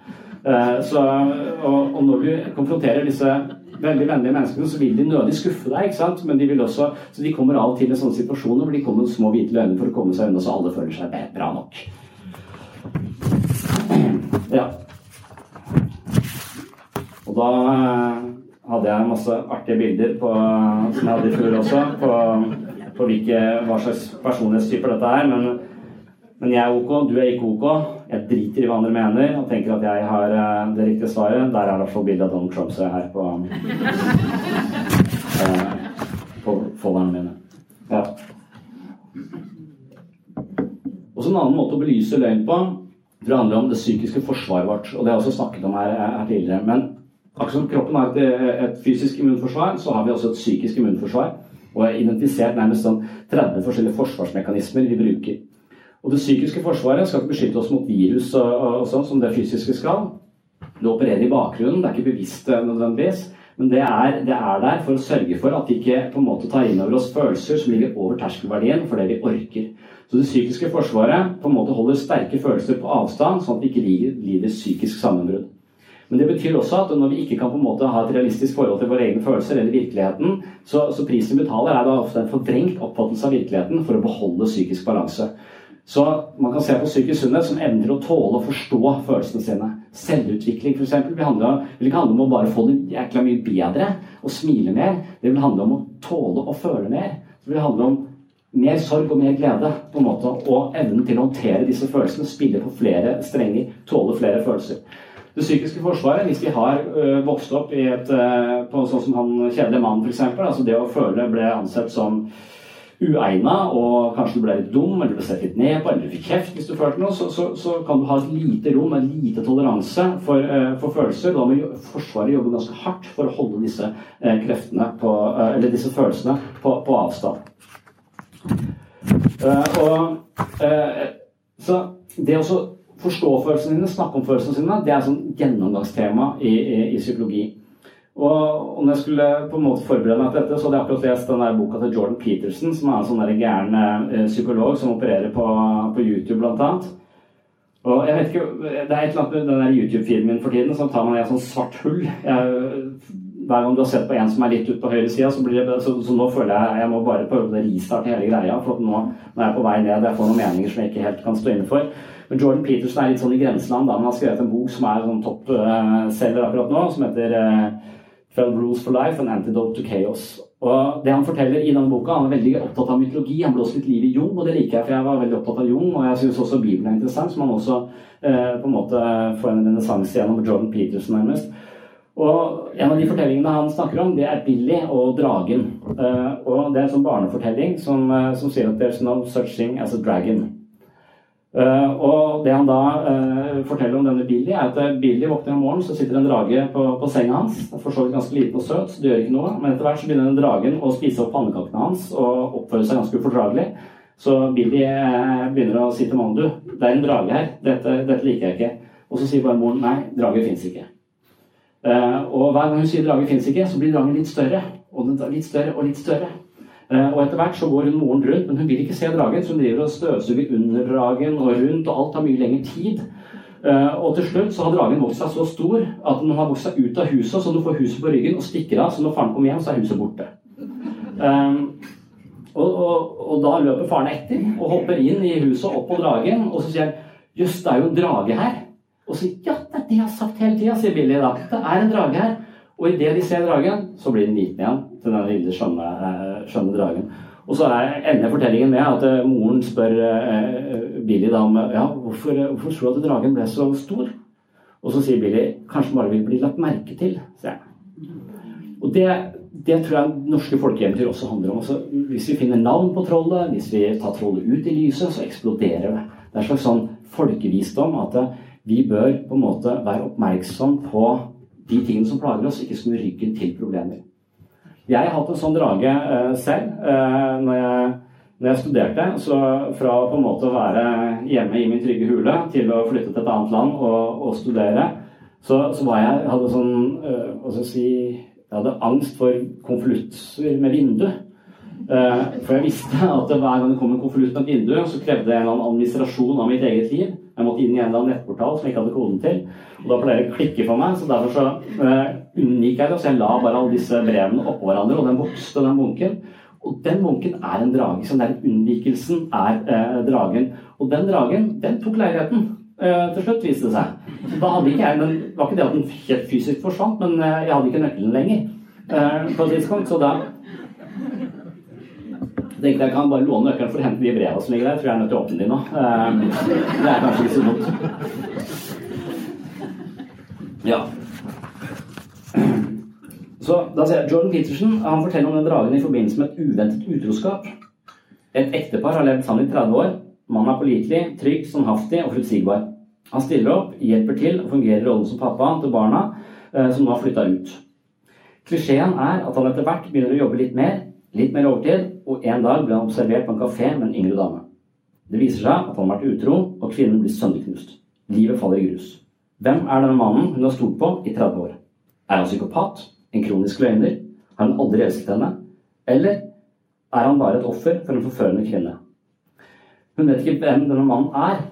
Eh, så, og, og når du konfronterer disse veldig vennlige menneskene, så vil de nødig skuffe deg. ikke sant? Men de vil også, så de kommer av og til i sånne situasjoner hvor de kommer med små hvite løgner for å komme seg unna, så alle føler seg bra nok. Ja. Og da eh, hadde jeg masse artige bilder på, som jeg hadde i fjor også, på, på hvilke, hva slags personlighetstyper dette er. Men, men jeg er ok, du er ikke ok. Jeg driter i hva andre mener og tenker at jeg har eh, det riktige svaret. Der er i hvert fall bildet av Donald Trump som jeg her på, eh, på folderne mine. Ja. Og så En annen måte å belyse løgn på det jeg handler om det psykiske forsvaret vårt. og Det har jeg også snakket om her, her tidligere. Men akkurat som kroppen har et, et fysisk immunforsvar, så har vi også et psykisk immunforsvar. Og har identifisert nærmest sånn 30 forskjellige forsvarsmekanismer vi bruker. Og Det psykiske forsvaret skal ikke beskytte oss mot virus og, og, sånn som det fysiske skal. Det opererer i bakgrunnen, det er ikke bevisst eh, nødvendigvis. Men det er, det er, der for å sørge for at vi ikke på en måte tar inn over oss følelser som ligger over terskelverdien for det vi orker. Så det psykiske forsvaret på en måte holder sterke følelser på avstand, sånn at vi ikke lider, psykisk sammenbrudd. Men det betyr også at når vi ikke kan på en måte ha et realistisk forhold til våre egne følelser eller virkeligheten, så, så prisen vi betaler, er da ofte en forvrengt oppfattelse av virkeligheten for å beholde psykisk balanse. Så man kan se på psykisk sunnhet som evnen å tåle og forstå følelsene sine. Selvutvikling f.eks. vil, vil ikke handle om å bare få det jækla mye bedre og smile mer. Det vil handle om å tåle og føle mer. Det vil handle om mer sorg og mer glede. på en måte, Og evnen til å håndtere disse følelsene. Spille på flere strenger. Tåle flere følelser. Det psykiske forsvaret, hvis vi har ø, vokst opp i et, ø, på sånn som han kjedelige mannen f.eks. Altså det å føle ble ansett som uegna, og kanskje du ble litt dum, eller du ble sett litt ned på, eller du fikk kjeft hvis du følte noe, så, så, så, kan du ha et lite rom, en lite toleranse for, uh, for følelser. Da må Forsvaret jobbe ganske hardt for å holde disse uh, kreftene på, uh, eller disse følelsene på, på avstand. og så det å forstå følelsene dine, snakke om følelsene sine, det er sånn gjennomgangstema i, i, i psykologi. Og, når jeg skulle på en måte forberede meg til dette, så hadde jeg akkurat lest den der boka til Jordan Peterson, som er en sånn gæren eh, psykolog som opererer på, på YouTube, blant annet. Og jeg vet ikke, Det er et eller annet med den YouTube-filmen min for tiden som tar meg i et sånt svart hull. Jeg, hver gang du har sett på en som er litt ute på høyresida, så, blir så, så nå føler jeg jeg må bare prøve å restarte hele greia. For nå, nå er jeg på vei ned. Jeg får noen meninger som jeg ikke helt kan stå inne for. Men Jordan Peterson er litt sånn i grenseland. da, Han har skrevet en bok som er sånn toppselger uh, akkurat nå, som heter uh, 12 Rules for Life, An Antidote to Chaos. Og det Han forteller i denne boka, han er veldig opptatt av mytologi. Han blåser litt liv i Jung, og det liker jeg, for jeg var veldig opptatt av Jung. Og jeg syns også Bibelen er interessant, som han også eh, på en måte får en renessanse gjennom Jordan Peterson, nærmest. Og En av de fortellingene han snakker om, det er Billy og dragen. Eh, og Det er en sånn barnefortelling som, eh, som sier at there's no such thing as a dragon. Uh, og Det han da uh, forteller om denne Billy, er at uh, Billy våkner om morgenen, så sitter en drage på, på senga hans. For så vidt ganske liten og søt, så det gjør ikke noe. Men etter hvert så begynner den dragen å spise opp pannekakene hans og oppføre seg ganske ufordragelig. Så Billy begynner å si til mannen du, det er en drage her, dette, dette, liker jeg ikke. Og så sier bare moren nei, drage fins ikke. og hver gang hun sier drage fins ikke, så blir dragen litt større. Og litt større og litt større. Eh, og etter hvert så går hun moren rundt, men hun vil ikke se dragen, så hun driver og støvsuger under dragen og rundt, og alt tar mye lengre tid. Eh, og til slutt så har dragen vokst seg så stor at den har vokst seg ut av huset, så du får huset på ryggen og stikker av. Så når faren kommer hjem, så er huset borte. Um, og, og, og, da løper faren etter og hopper inn i huset opp på dragen. Og så sier han jøss, det er jo en drage her. Og så ja, det er det jeg har sagt hele tida, sier Billy da. Det er en drage her. Og idet de ser dragen, så blir den liten igjen til den lille skjønne, eh, skjønne dragen. Og så ender fortellingen med at eh, moren spør eh, Billy da om ja, hvorfor, hvorfor tror du at dragen ble så stor? Og så sier Billy kanskje bare vil bli lagt merke til. Og det, det, tror jeg norske folkeeventyr også handler om. Altså, hvis vi finner navn på trollet, hvis vi tar trollet ut i lyset, så eksploderer det. Det er en slags sånn folkevisdom at vi bør på en måte være oppmerksom på de tingene som plager oss, ikke snu ryggen til problemer. Jeg har hatt en sånn drage uh, selv uh, når, jeg, når, jeg, studerte. Så fra på en måte å være hjemme i min trygge hule til å flytte til et annet land og, og studere, så, så, var jeg hadde sånn uh, Hva skal jeg si Jeg hadde angst for konvolutter med vindu. Eh, for jeg visste at hver gang det kom en konvolutt med et vindu, så krevde jeg en administrasjon av mitt eget liv. Jeg måtte inn i en eller annen nettportal som jeg ikke hadde koden til. Og da pleier det å klikke for meg, så derfor så uh, unngikk jeg det. Så jeg la bare alle disse brevene oppå hverandre, og den vokste, den bunken. Og den bunken er en drage. Så den unnvikelsen er eh, dragen. Og den dragen, den tok leiligheten. eh, til slutt, viste det seg. Så da hadde ikke jeg, men Det var ikke det at den helt fysisk forsvant, men jeg hadde ikke nøkkelen lenger. på et tidspunkt, så da tenkte jeg kan bare låne nøkkelen for å hente de brevene som ligger der. Jeg tror jeg er nødt til å åpne de nå. Eh, det er kanskje ikke så dumt. Ja. Så da ser jeg, Jordan Peterson han forteller om den dragen i forbindelse med et uventet utroskap. Et ektepar har levd sammen i 30 år. Mannen er pålitelig, trygg, standhaftig og forutsigbar. Han stiller opp, hjelper til og fungerer i rollen som pappa til barna eh, som nå har flytta ut. Klisjeen er at han etter hvert begynner å jobbe litt mer, litt mer overtid, og en dag ble han observert på en kafé med en yngre dame. Det viser seg at han har vært utro, og kvinnen blir sønderknust. Livet faller i grus. Hvem er denne mannen hun har stolt på i 30 år? Er han psykopat? En kronisk løgner? Har hun aldri elsket henne? Eller er han bare et offer for en forførende kvinne? Hun vet ikke hvem denne mannen er,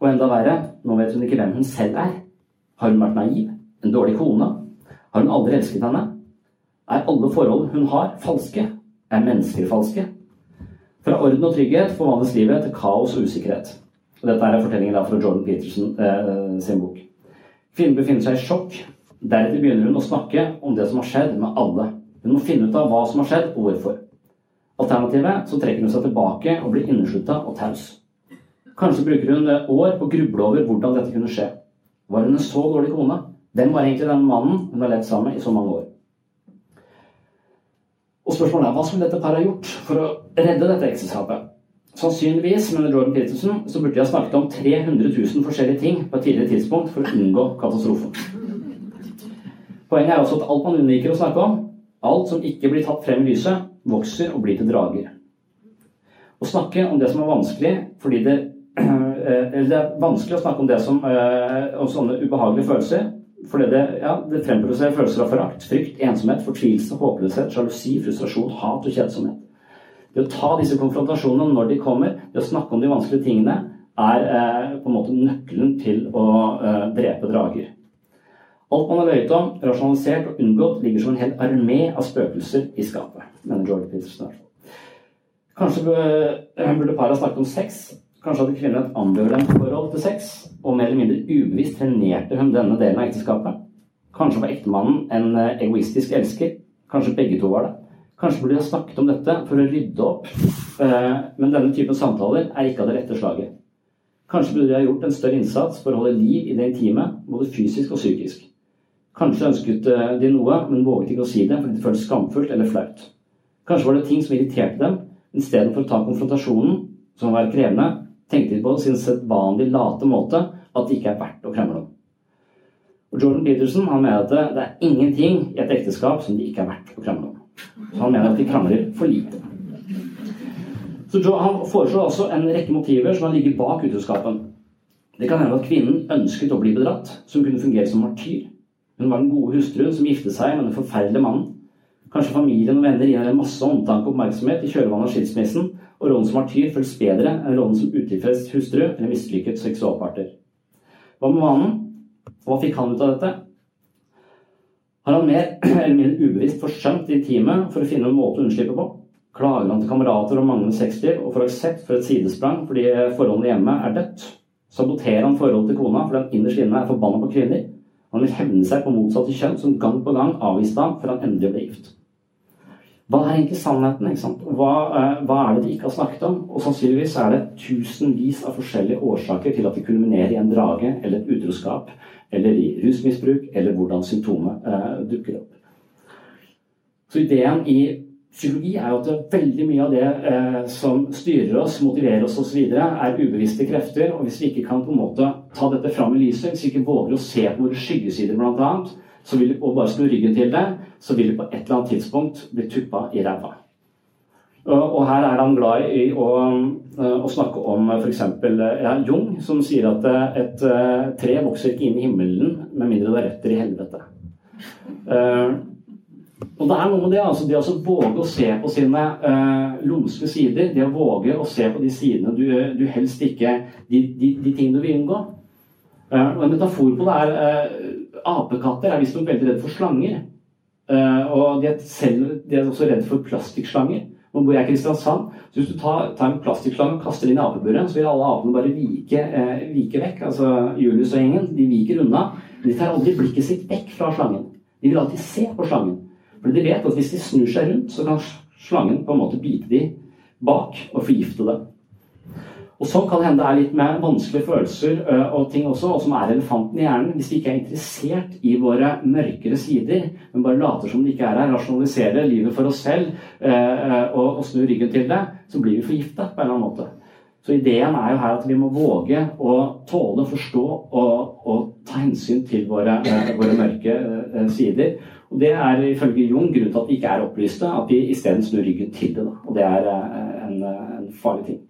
og enda verre, nå vet hun ikke hvem hun selv er. Har hun vært naiv? En dårlig kone? Har hun aldri elsket henne? Er alle forhold hun har, falske? Er mennesker falske? Fra orden og trygghet forvandles livet til kaos og usikkerhet. Og dette er fortellingen fra Jordan Peterson eh, sin bok. Kvinnen befinner seg i sjokk. Deretter begynner hun å snakke om det som har skjedd med alle. Hun må finne ut av hva som har skjedd, og hvorfor. Alternativet så trekker hun seg tilbake og blir inneslutta og taus. Kanskje bruker hun år på å gruble over hvordan dette kunne skje. Var hun en så dårlig kone? Hvem var egentlig den mannen hun har levd sammen med i så mange år? Og spørsmålet er hva skulle dette paret ha gjort for å redde dette ekteskapet? Sannsynligvis mener Jordan Peterson, så burde de ha snakket om 300 000 forskjellige ting på et tidligere tidspunkt for å unngå katastrofen. Poenget er også at alt man unnviker å snakke om, alt som ikke blir tatt frem i lyset, vokser og blir til drager. Å snakke om det som er vanskelig fordi det Eller det er vanskelig å snakke om det som eh, om sånne ubehagelige følelser fordi det, ja, det fremproduserer følelser av forakt, frykt, ensomhet, fortvilelse, håpløshet, sjalusi, frustrasjon, hat og kjedsomhet. Det å ta disse konfrontasjonene når de kommer, det å snakke om de vanskelige tingene, er eh, på en måte nøkkelen til å eh, drepe drager. Alt man har løyet om, rasjonalisert og unngått, ligger som en hel armé av spøkelser i skapet, mener George Peterson. Kanskje burde paret snakket om sex, Kanskje hadde kvinnen et ambivalent forhold til sex, og mer eller mindre ubevisst trenerte hun denne delen av ekteskapet. Kanskje var ektemannen en eh, egoistisk elsker. Kanskje begge to var det. Kanskje burde de ha snakket om dette for å rydde opp, eh, men denne typen samtaler er ikke av det rette slaget. Kanskje burde de ha gjort en større innsats for å holde liv i det intime, både fysisk og psykisk. Kanskje ønsket eh, de noe, men våget ikke å si det fordi det føltes skamfullt eller flaut. Kanskje var det ting som irriterte dem, istedenfor å ta konfrontasjonen, som var krevende, tenkte de på sin sedvanlig late måte at det ikke er verdt å krangle om. Og Jordan Peterson han mener at det er ingenting i et ekteskap som det ikke er verdt å krangle om. Så han mener at de krangler for lite. Så Han foreslår også en rekke motiver som har ligget bak utroskapen. Det kan hende at kvinnen ønsket å bli bedratt, hun kunne fungere som martyr. Hun var den gode hustruen som giftet seg med den forferdelige mannen. Kanskje familien og venner gir henne masse omtanke og oppmerksomhet i kjølvannet av skilsmissen, og rollen som martyr føles bedre enn rollen som utilfreds hustru eller mislykket seksualpartner. Hva med mannen? Hva fikk han ut av dette? Har han mer eller mindre ubevisst forsømt i teamet for å finne en måte å unnslippe på? Klager han til kamerater om manglende sexliv og får aksept for et sidesprang fordi forholdene hjemme er dødt? Saboterer han forholdet til kona fordi han innerst inne er forbanna på kvinner? Han vil hevne seg på motsatte kjønn som gang på gang avviste ham før han endelig ble gift. Hva er egentlig sannheten? Hva, eh, hva, er det de ikke har snakket om? Og sannsynligvis er det tusenvis av forskjellige årsaker til at det kulminerer i en drage eller et utroskap, eller i rusmisbruk, eller hvordan symptomet eh, dukker opp. Så ideen i psykologi er jo at veldig mye av det eh, som styrer oss, motiverer oss osv., er ubevisste krefter. Og hvis vi ikke kan på en måte ta dette fram i lyset, hvis vi ikke våger å se på våre skyggesider bl.a., så vil og bare snu ryggen til det, så vil det på et eller annet tidspunkt bli tuppa i ræva. Og her er han glad i å, å snakke om f.eks. Ja, Jung, som sier at et tre vokser ikke inn i himmelen med mindre det har røtter i helvete. Og det er noe med det, altså det å våge å se på sine uh, lumske sider. Det å våge å se på de sidene du, du helst ikke De, de, de tingene du vil unngå. Uh, og En metafor på det er uh, Apekatter er visstnok veldig redd for slanger. og de er, selv, de er også redd for plastikkslanger. Nå bor jeg i Kristiansand, så hvis du tar, tar en plastikkslange og kaster den inn i apeburet, så vil alle apene bare vike, vike vekk. Altså Julius og gjengen, de viker unna. Men de tar aldri blikket sitt vekk fra slangen. De vil alltid se på slangen. For de vet at hvis de snur seg rundt, så kan slangen på en måte bite de bak og forgifte dem. Og Sånn kan hende det er litt mer vanskelige følelser og ting også, og som er elefanten i hjernen. Hvis vi ikke er interessert i våre mørkere sider, men bare later som det ikke er her, rasjonaliserer livet for oss selv og, og snur ryggen til det, så blir vi forgifta på en eller annen måte. Så ideen er jo her at vi må våge å tåle, forstå og, og ta hensyn til våre, våre mørke sider. Og Det er ifølge Jung grunnen til at vi ikke er opplyste, at vi isteden snur ryggen til det. Da. Og Det er eh, en, en, farlig ting.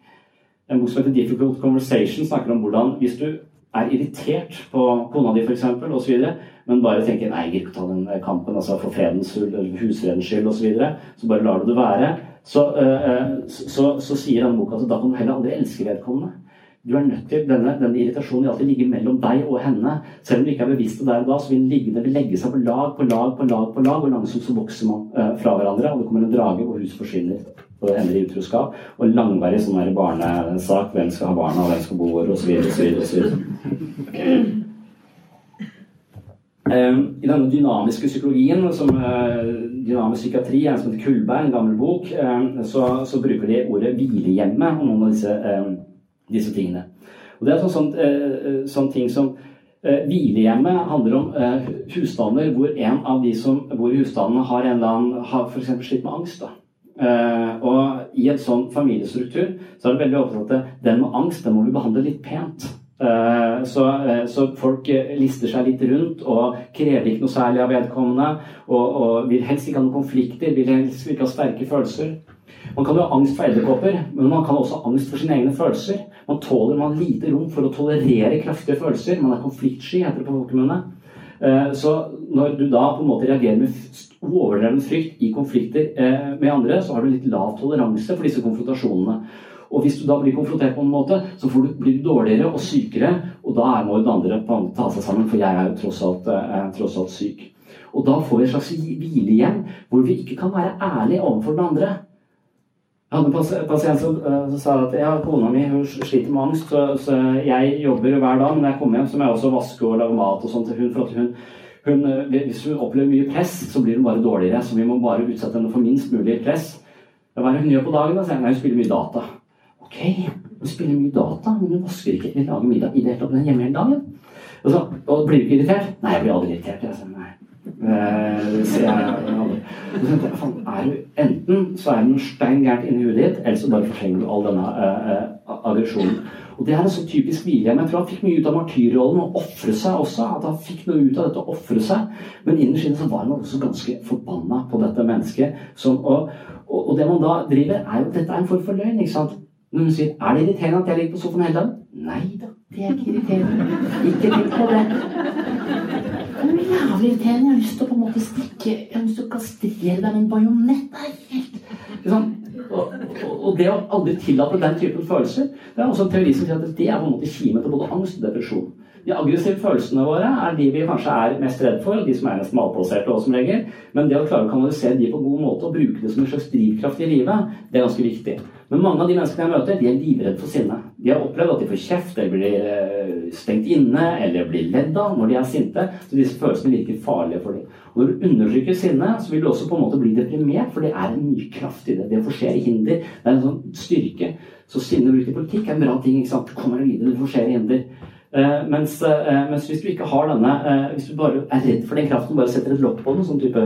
En bok som heter 'Difficult Conversation' snakker om hvordan hvis du er irritert på kona di f.eks., osv., men bare tenker 'nei, jeg gidder ikke ta den kampen altså for fredens skyld, husfredens skyld', osv., så, videre, så bare lar du det være, så, uh, så, så, så sier denne boka at da kan du heller aldri elske vedkommende. Du er nødt til, denne, denne irritasjonen vil alltid ligge mellom deg og henne. Selv om du ikke er bevisst det der og da, så vil den ligge, den vil legge seg på lag på lag på lag, på lag, og langsomt så vokser man fra hverandre. Og det kommer en drage, og huset forsvinner. Og det ender i utroskap. Og langvarig sånn her barnesak. Hvem skal ha barna, hvem skal bo hvor, osv. osv. Um, I denne dynamiske psykologien, som uh, dynamisk psykiatri, en som heter Kullberg, en gammel bok, um, så, så, bruker de ordet hvilehjemme om noen av disse um, disse tingene. Og Det er sånn, sånn, eh, sånn ting som eh, Hvilehjemmet handler om eh, husstander hvor en av de som bor i husstandene, har en eller har f.eks. slitt med angst. da. Uh, og i en sånn familiestruktur så er det veldig opptatt at den med angst den må vi behandle litt pent. Uh, så, uh, så, folk lister seg litt rundt og krever ikke noe særlig av vedkommende. Og, og vil helst ikke ha noen konflikter, vil helst ikke ha sterke følelser. Man kan jo ha angst for edderkopper, men man kan også ha angst for sine egne følelser. Man tåler man lite rom for å tolerere kraftige følelser. Man er konfliktsky, heter det på folkemunne. Eh, så når du da på en måte reagerer med overdreven frykt i konflikter eh, med andre, så har du litt lav toleranse for disse konfrontasjonene. Og hvis du da blir konfrontert på en måte, så du, blir du dårligere og sykere. Og da må jo den andre en ta seg sammen, for jeg er jo tross alt, eh, tross alt syk. Og da får vi et slags hvile igjen, hvor vi ikke kan være ærlige overfor den andre. Jeg hadde en pasient som, uh, som, sa at ja, kona mi hun sliter med angst, så, så, jeg jobber hver dag. Men når jeg kommer hjem, så må jeg også vaske og lage mat og sånt til hun. For at hun, hun, eh, hvis hun opplever mye press, så blir hun bare dårligere. Så vi må bare utsette henne for minst mulig press. Hva er det hun gjør på dagen? Da? Nei, hun spiller mye data. Ok, hun spiller mye data, men hun vasker ikke eller lager middag i det hele tatt. Hun er hjemme hele dagen. Og, så, og blir du ikke irritert? Nei, jeg blir aldri irritert. Jeg, så, nei. Så jeg, er du, enten så er det noe stein inni huet ditt, eller så bare fortrenger du all denne uh, uh, aggresjonen. Og Det er en så typisk William. Jeg tror han fikk mye ut av martyrrollen og ofre seg også. At han fikk noe ut av dette å ofre seg. Men innerst inne var han også ganske forbanna på dette mennesket. Som, og, og, og, det man da driver, er jo Dette er en form for løgn. ikke sant? Når hun sier 'Er det irriterende at jeg ligger på sofaen hele dagen?' Nei da, det er ikke irriterende. Ikke tenk på det jævlig irriterende. Jeg har lyst til å på en måte stikke Jeg har lyst til å kastrere deg med en bajonett. Det liksom, og, og, det å aldri tillate den typen følelser, det er også en teori som sier at det er på en måte kimen til både angst og depresjon. De aggressive følelsene våre er de vi kanskje er mest redd for, de som er mest malplasserte også som regel. Men det å klare å kanalisere de på god måte og bruke det som en slags drivkraft i livet, det er ganske viktig. Men mange av de menneskene jeg møter, de er livredde for sinne. De har opplevd at de får kjeft, eller blir eh, stengt inne, eller blir ledd av når de er sinte. Så disse følelsene virker farlige for dem. Og når du undertrykker sinne, så vil du også på en måte bli deprimert, for det er en mye kraft i det. Det forserer hinder, det er en sånn styrke. Så sinne brukt i politikk er en bra ting. ikke sant? Du kommer deg videre, du forserer hinder. Uh, mens, uh, mens, hvis du ikke har denne uh, Hvis du bare er redd for den kraften, bare setter et lokk på den, sånn type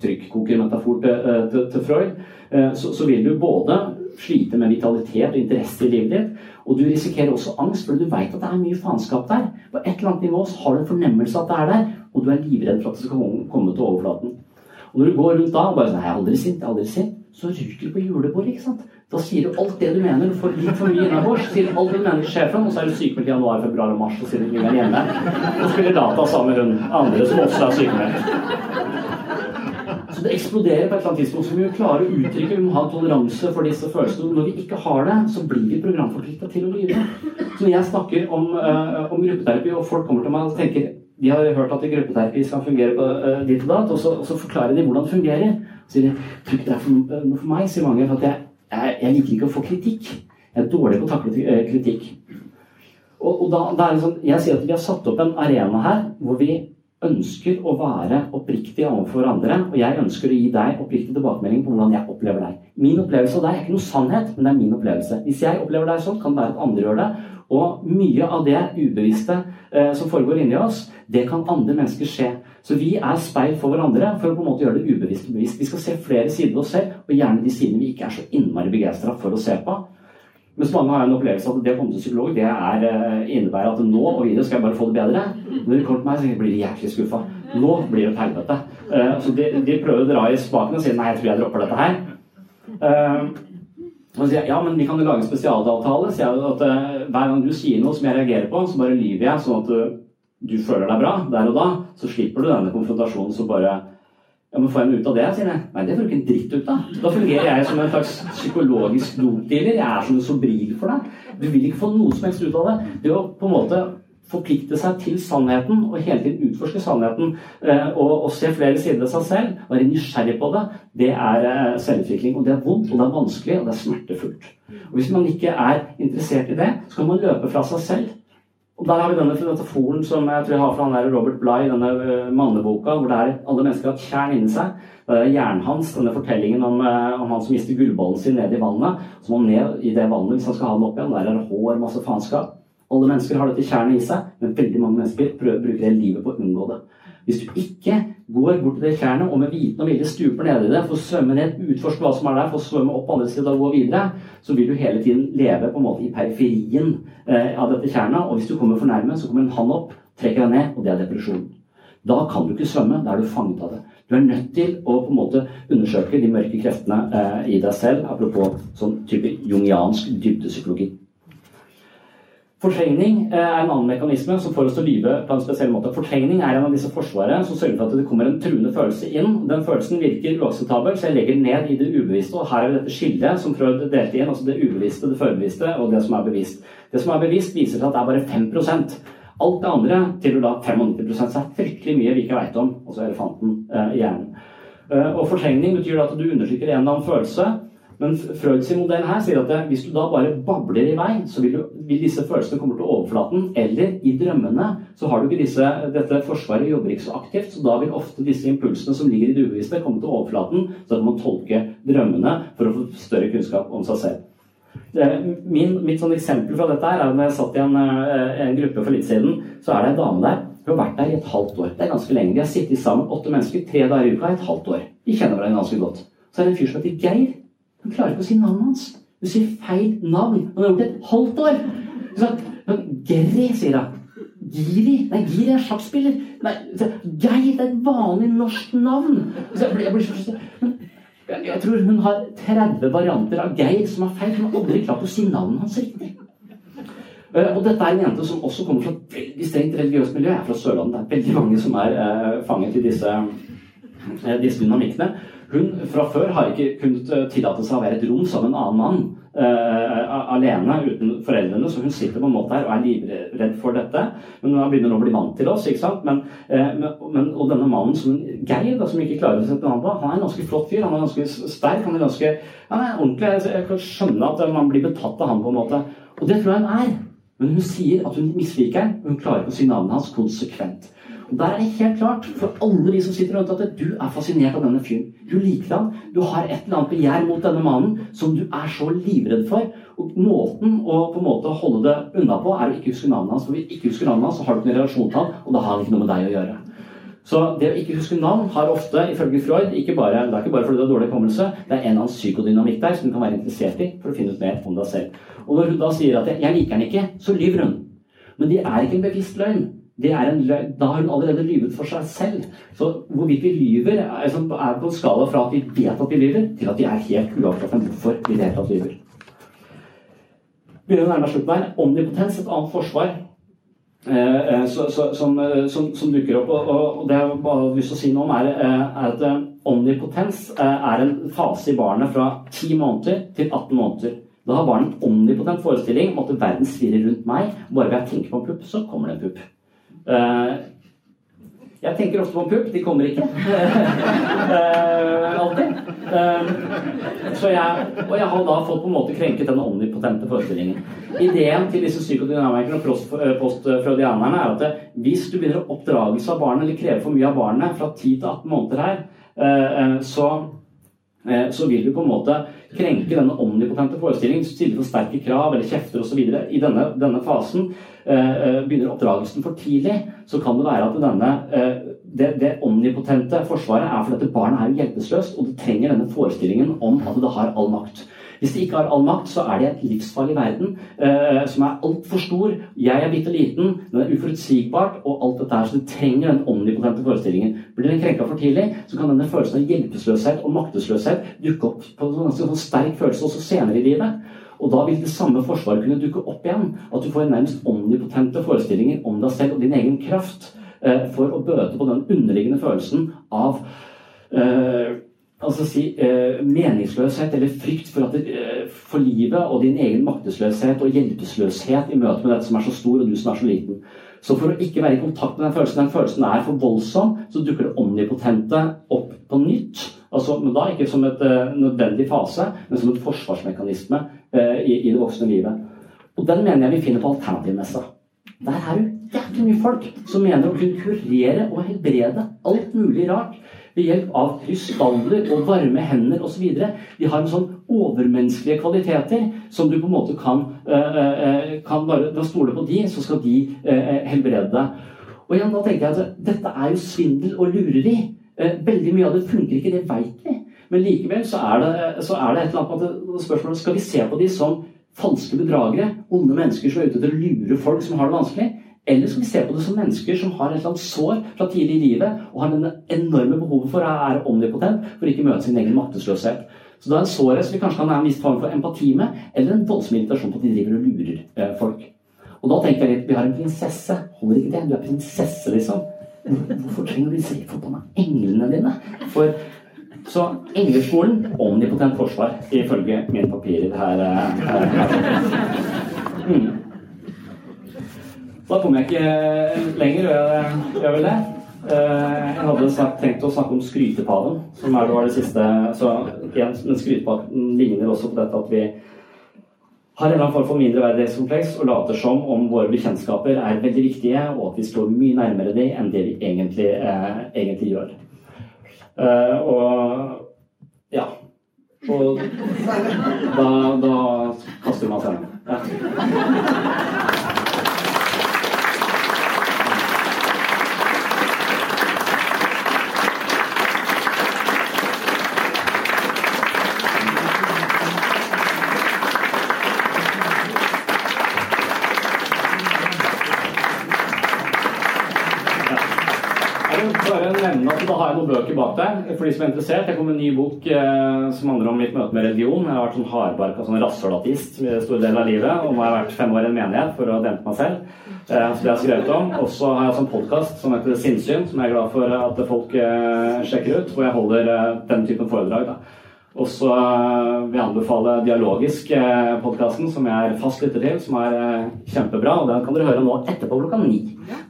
trykkokermetafor til, til, til Freud, så, så, vil du både slite med vitalitet og interesse i livet ditt, og du risikerer også angst, fordi du veit at det er mye faenskap der. På et eller annet nivå så har du en fornemmelse at det er der, og du er livredd for at det skal komme til overflaten. Og når du går rundt da og bare sånn 'Jeg er aldri sint. Jeg er aldri sint.' Så ryker du på julebordet. ikke sant? Da sier du alt det du mener. Du får litt for mye innabords. Sier alt det du mener til sjefen, og så er du sykemeldt i januar, februar og mars og sier ikke er hjemme og spiller data sammen med hun andre som også er sykemeldt. Så det eksploderer på et eller annet tidspunkt. Så vi må klare å uttrykke, vi må ha toleranse for disse følelsene. Når vi ikke har det, så blir vi programforplikta til å lyve. Så når jeg snakker om, uh, om gruppeterapi, og folk kommer til meg og tenker de har hørt at gruppeterapi skal fungere på uh, ditt og datt, og så, og så forklarer de hvordan det fungerer. Så sier de tror det er noe for meg, sier mange. For jeg, jeg, jeg liker ikke å få kritikk. Jeg er dårlig på å takle kritikk. Og, og da, da sånn, Jeg sier at vi har satt opp en arena her hvor vi ønsker å være oppriktige overfor andre. Og jeg ønsker å gi deg oppriktig tilbakemelding på hvordan jeg opplever deg. Min opplevelse av deg er ikke noe sannhet, men det er min opplevelse. Hvis jeg opplever deg sånn, kan det være at andre gjør det. Og mye av det ubevisste eh, som foregår inni oss, det kan andre mennesker se. Så vi er speil for hverandre for å på en måte gjøre det ubevisst bevisst. Vi skal se flere sider av oss selv, og gjerne de sidene vi ikke er så innmari begeistra for å se på. Mens mange har en opplevelse at det å komme til psykolog det er, eh, innebærer at nå og videre skal jeg bare få det bedre. Når de kommer til meg, så blir de jæklig skuffa. Nå blir det et helvete. Uh, så de, de, prøver å dra i spaken og si nei, jeg tror jeg dropper dette her. Og sier ja, men vi kan jo lage en spesialavtale. Sier jeg at uh, hver gang du sier noe som jeg reagerer på, så bare lyver jeg sånn at du, du føler deg bra der og da. Så slipper du denne konfrontasjonen. Så bare ja, men får jeg noe ut av det? sier jeg. Nei, det får du ikke en dritt ut av. Da fungerer jeg som en slags psykologisk dopdealer. Jeg er som en sobril for deg. Du vil ikke få noe som helst ut av det. Det å på en måte forplikte seg til sannheten og hele tiden utforske sannheten eh, og, og, se flere sider av seg selv, være nysgjerrig på det, det er eh, selvutvikling. Og det er vondt, og det er vanskelig, og det er smertefullt. Og Hvis man ikke er interessert i det, så kan man løpe fra seg selv. Og Der har vi denne metaforen som jeg tror jeg har fra han der Robert Bligh, denne uh, manneboka, hvor det er alle mennesker har et tjern inni seg. Det er hjernen hans, denne fortellingen om, om, han som mister gullballen sin ned i vannet. Så må han ned i det vannet hvis han skal ha den opp igjen. Der er det hår, masse faenskap. Alle mennesker har dette tjernet i seg, men veldig mange mennesker prøver, bruker det livet på å unngå det. Hvis du ikke går bort til det tjernet og med viten og vilje stuper ned i det, får svømme ned, utforske hva som er der, får svømme opp andre siden og gå videre, så vil du hele tiden leve på en måte i periferien eh, av dette tjernet. Og hvis du kommer for nærme, så kommer en hand opp, trekker deg ned, og det er depresjon. Da kan du ikke svømme. Da er du fanget av det. Du er nødt til å på en måte undersøke de mørke kreftene eh, i deg selv, apropos sånn type jungiansk dybdepsykologi. Fortrengning eh, er en annen mekanisme som får oss til å lyve på en spesiell måte. Fortrengning er en av disse forsvarene som sørger for at det kommer en truende følelse inn. Den følelsen virker uakseptabel, så jeg legger ned i det ubevisste. Og her er dette skillet som Freud delte inn, altså det ubevisste, det forbevisste og det som er bevisst. Det som er bevisst, viser seg at det er bare 5 Alt det andre tilhører da 95 så det er fryktelig mye vi ikke veit om, altså elefanten eh, i hjernen. Eh, og fortrengning betyr at du undertrykker en eller annen følelse men Freuds modell her sier at hvis du da bare babler i vei, så vil, du, vil disse følelsene komme til overflaten. Eller i drømmene så har du ikke disse, dette forsvaret jobber ikke så aktivt, så da vil ofte disse impulsene som ligger i det ubevisste, komme til overflaten. Så kan man tolke drømmene for å få større kunnskap om seg selv. Min, mitt sånn eksempel fra dette her er at når jeg satt i en, eh, en gruppe for litt siden, så er det en dame der. Hun har vært der i et halvt år. Det er ganske lenge. De har sittet sammen åtte mennesker tre dager i uka i et halvt år. De kjenner hverandre ganske godt. Så er det en fyr som heter Geir. Hun klarer ikke å si navnet hans. Hun sier feil navn. Hun har gjort det et halvt år. Geri, sier hun. Giri? Nei, Giri er sjakkspiller. Nei, Geir det er et vanlig norsk navn. Jeg, blir, jeg, blir, jeg, jeg, tror hun har 30 varianter av Geir som har feil. Hun har aldri klart å si navnet hans riktig. Eh, og dette er en jente som også kommer fra et veldig strengt religiøst miljø. Jeg er fra Sørlandet. Det er veldig mange som er eh, fanget i disse, uh, disse dynamikkene. Hun fra før har ikke kunnet eh, tillate seg å være et rom som en annen mann. Uh, alene uten foreldrene, så hun sitter på en måte her og er livredd for dette. Men hun begynner å bli vant til oss. ikke sant? Men, uh, men, og denne mannen som Geir, da, som ikke klarer å sette navn på, han er en ganske flott fyr. Han er ganske sterk. Han er ganske han er ordentlig. Jeg kan skjønne at man blir betatt av han på en måte. Og det tror jeg hun er. Men hun sier at hun misliker ham, hun klarer ikke å si navnet hans konsekvent. Og Der er det helt klart for alle de som sitter rundt at du er fascinert av denne fyren. Du liker han. Du har et eller annet begjær mot denne mannen som du er så livredd for. Og Måten å på en måte holde det unna på, er å ikke huske navnet hans. For hvis du ikke husker navnet hans, så har du ikke noen relasjon til han, og da har han ikke noe med deg å gjøre. Så det å ikke huske navn har ofte, ifølge Freud, ikke bare, det er ikke bare fordi du har dårlig hukommelse, det er en annen psykodynamikk der som du kan være interessert i for å finne ut mer om deg selv. Og når hun da sier at 'jeg liker han ikke', så lyver hun. Men det er ikke en bevisst løgn det er en løgn. Da har hun allerede lyvet for seg selv. Så hvorvidt vi lyver, er, på en skala fra at vi vet at vi lyver, til at vi er helt uavklart hvorfor vi vet at vi lyver. Begynner å nærme slutten her. Omnipotens, et annet forsvar eh, eh så, så, som, eh, som, som, dukker opp. Og, og, det jeg bare har lyst til å si noe om, er, eh, er at omnipotens er en fase i barnet fra 10 måneder til 18 måneder. Da har barnet en omnipotent forestilling om at verden svirrer rundt meg. Bare ved jeg tenker på en pupp, så kommer det en pupp. Eh, jeg tenker ofte på pupp. De kommer ikke. Eh, alltid. Eh, så jeg, og jeg har da fått på en måte krenket den omnipotente forestillingen. Ideen til disse psykodynamikerne og post- postfreudianerne er at hvis du begynner å oppdragelse av barnet eller kreve for mye av barnet fra 10 til 18 måneder her, så så vil du på en måte krenke denne omnipotente forestillingen, stille for sterke krav eller kjefter osv. I denne, denne fasen eh, eh, begynner oppdragelsen for tidlig, så kan det være at denne, eh, det, det omnipotente forsvaret er fordi dette barnet er hjelpeløst, og det trenger denne forestillingen om at det har all makt. Hvis de ikke har all makt, så er de et livsfarlig verden eh, som er altfor stor. Jeg er bitte liten, den er uforutsigbart, og alt dette her, du trenger den omnipotente forestillingen. Blir den krenka for tidlig, så kan denne følelsen av hjelpeløshet og maktesløshet dukke opp på en ganske sånn sterk følelse også senere i livet. Og da vil det samme forsvaret kunne dukke opp igjen. At du får nærmest omnipotente forestillinger om deg selv og din egen kraft eh, for å bøte på den underliggende følelsen av eh, altså si, eh, meningsløshet eller frykt for, det, eh, for livet og din egen maktesløshet og hjelpeløshet i møte med dette som er så stor, og du som er så liten. Så for å ikke være i kontakt med den følelsen, den følelsen er for voldsom, så dukker det omnipotente opp på nytt. Altså, men da ikke som et eh, nødvendig fase, men som et forsvarsmekanisme eh, i, i det voksne livet. Og den mener jeg vi finner på alternativmessa. Der er det jævlig mye folk som mener å kunne kurere og helbrede alt mulig rart ved hjelp av krystaller og varme hender osv. De har en sånn overmenneskelige kvaliteter som du på en måte kan, eh, eh, kan bare stole på de, så skal de eh, helbrede deg. Og igjen, da tenker jeg at dette er jo svindel og lureri. Eh, Veldig mye av det funker ikke, det veit vi. Men likevel så er det, så er det et eller annet spørsmålet skal vi se på de som falske bedragere, onde mennesker som er ute etter å lure folk som har det vanskelig? Eller skal vi se på det som mennesker som har et eller annet sår fra tidlig i livet og har denne enorme behovet for å være omnipotent for å ikke møte sin egen maktesløshet? Så da er en sårhet som vi kanskje kan ha en viss form for empati med, eller en voldsom irritasjon på at de driver og lurer eh, folk. Og da tenker jeg litt Vi har en prinsesse. Holder ikke det? Du er prinsesse, liksom. Hvorfor trenger du disse forbanna englene dine? For så engleskolen omnipotent forsvar, ifølge mine papirer her. eh, her. Mm. Da kommer jeg ikke lenger, gjør gjør vel det? Eh, Jeg hadde tenkt å snakke om skrytepaven, som er det var det siste. Så igjen, men skrytepaven ligner også på dette at vi har en eller annen form for mindreverdighetskompleks og later som om våre bekjentskaper er veldig viktige, og at vi står mye nærmere dem enn det vi egentlig, eh, egentlig gjør. Eh, og ja. Og da, da kaster man seg ned. Ja. For de som er interessert. Jeg kom med en ny bok eh, som handler om mitt møte med religion. Jeg har vært sånn hardbarka sånn rasshølatist i store deler av livet. Og nå har jeg vært fem år i en menighet for å dempe meg selv. Eh, så det har jeg skrevet om. Og så har jeg en podkast som heter Sinnsyn, som jeg er glad for at folk eh, sjekker ut. Hvor jeg holder eh, den typen foredrag. da. Og så eh, vil jeg anbefale Dialogisk-podkasten, som jeg er fast lytter til, som er eh, kjempebra. Og den kan dere høre nå etterpå klokka ni.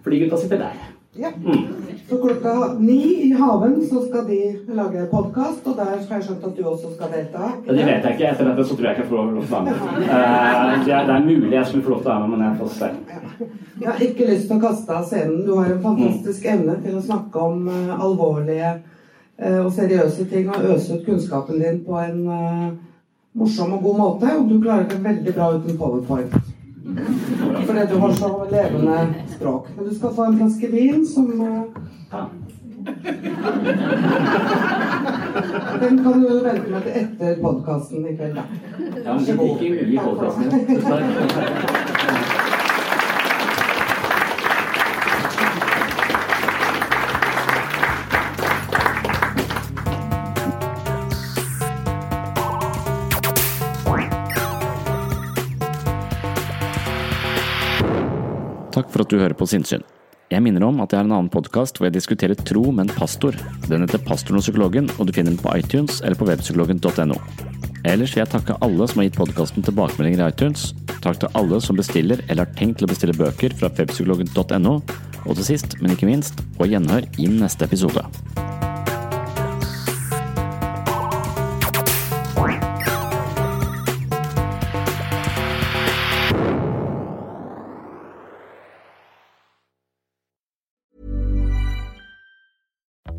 Fordi gutta sitter der. Ja. Så klokka ni i Haven så skal de lage podkast, og der har jeg skjønt at du også skal delta. Ja, det vet jeg ikke. Etter dette så tror jeg ikke jeg får lov til å være med. Uh, det, er, mulig jeg skulle få lov til å være med, men jeg får se. Jeg har ikke lyst til å kaste av scenen. Du har en fantastisk evne til å snakke om uh, alvorlige uh, og seriøse ting og øse ut kunnskapen din på en morsom og god måte. Og du klarer det veldig bra uten powerpoint. Fordi du har så levende språk. Men du skal få en flaske vin som eh, Ja. Den kan du vente med til etter podkasten i kveld, da. Ja, men ikke mye i podkasten. Du hører på Sinnsyn. Jeg minner om at jeg har en annen podkast hvor jeg diskuterer tro med en pastor. Den heter Pastoren og psykologen, og du finner den på iTunes eller på webpsykologen.no. Ellers vil jeg takke alle som har gitt podkasten tilbakemeldinger i iTunes. Takk til alle som bestiller eller har tenkt til å bestille bøker fra webpsykologen.no. Og til sist, men ikke minst, på gjenhør i neste episode.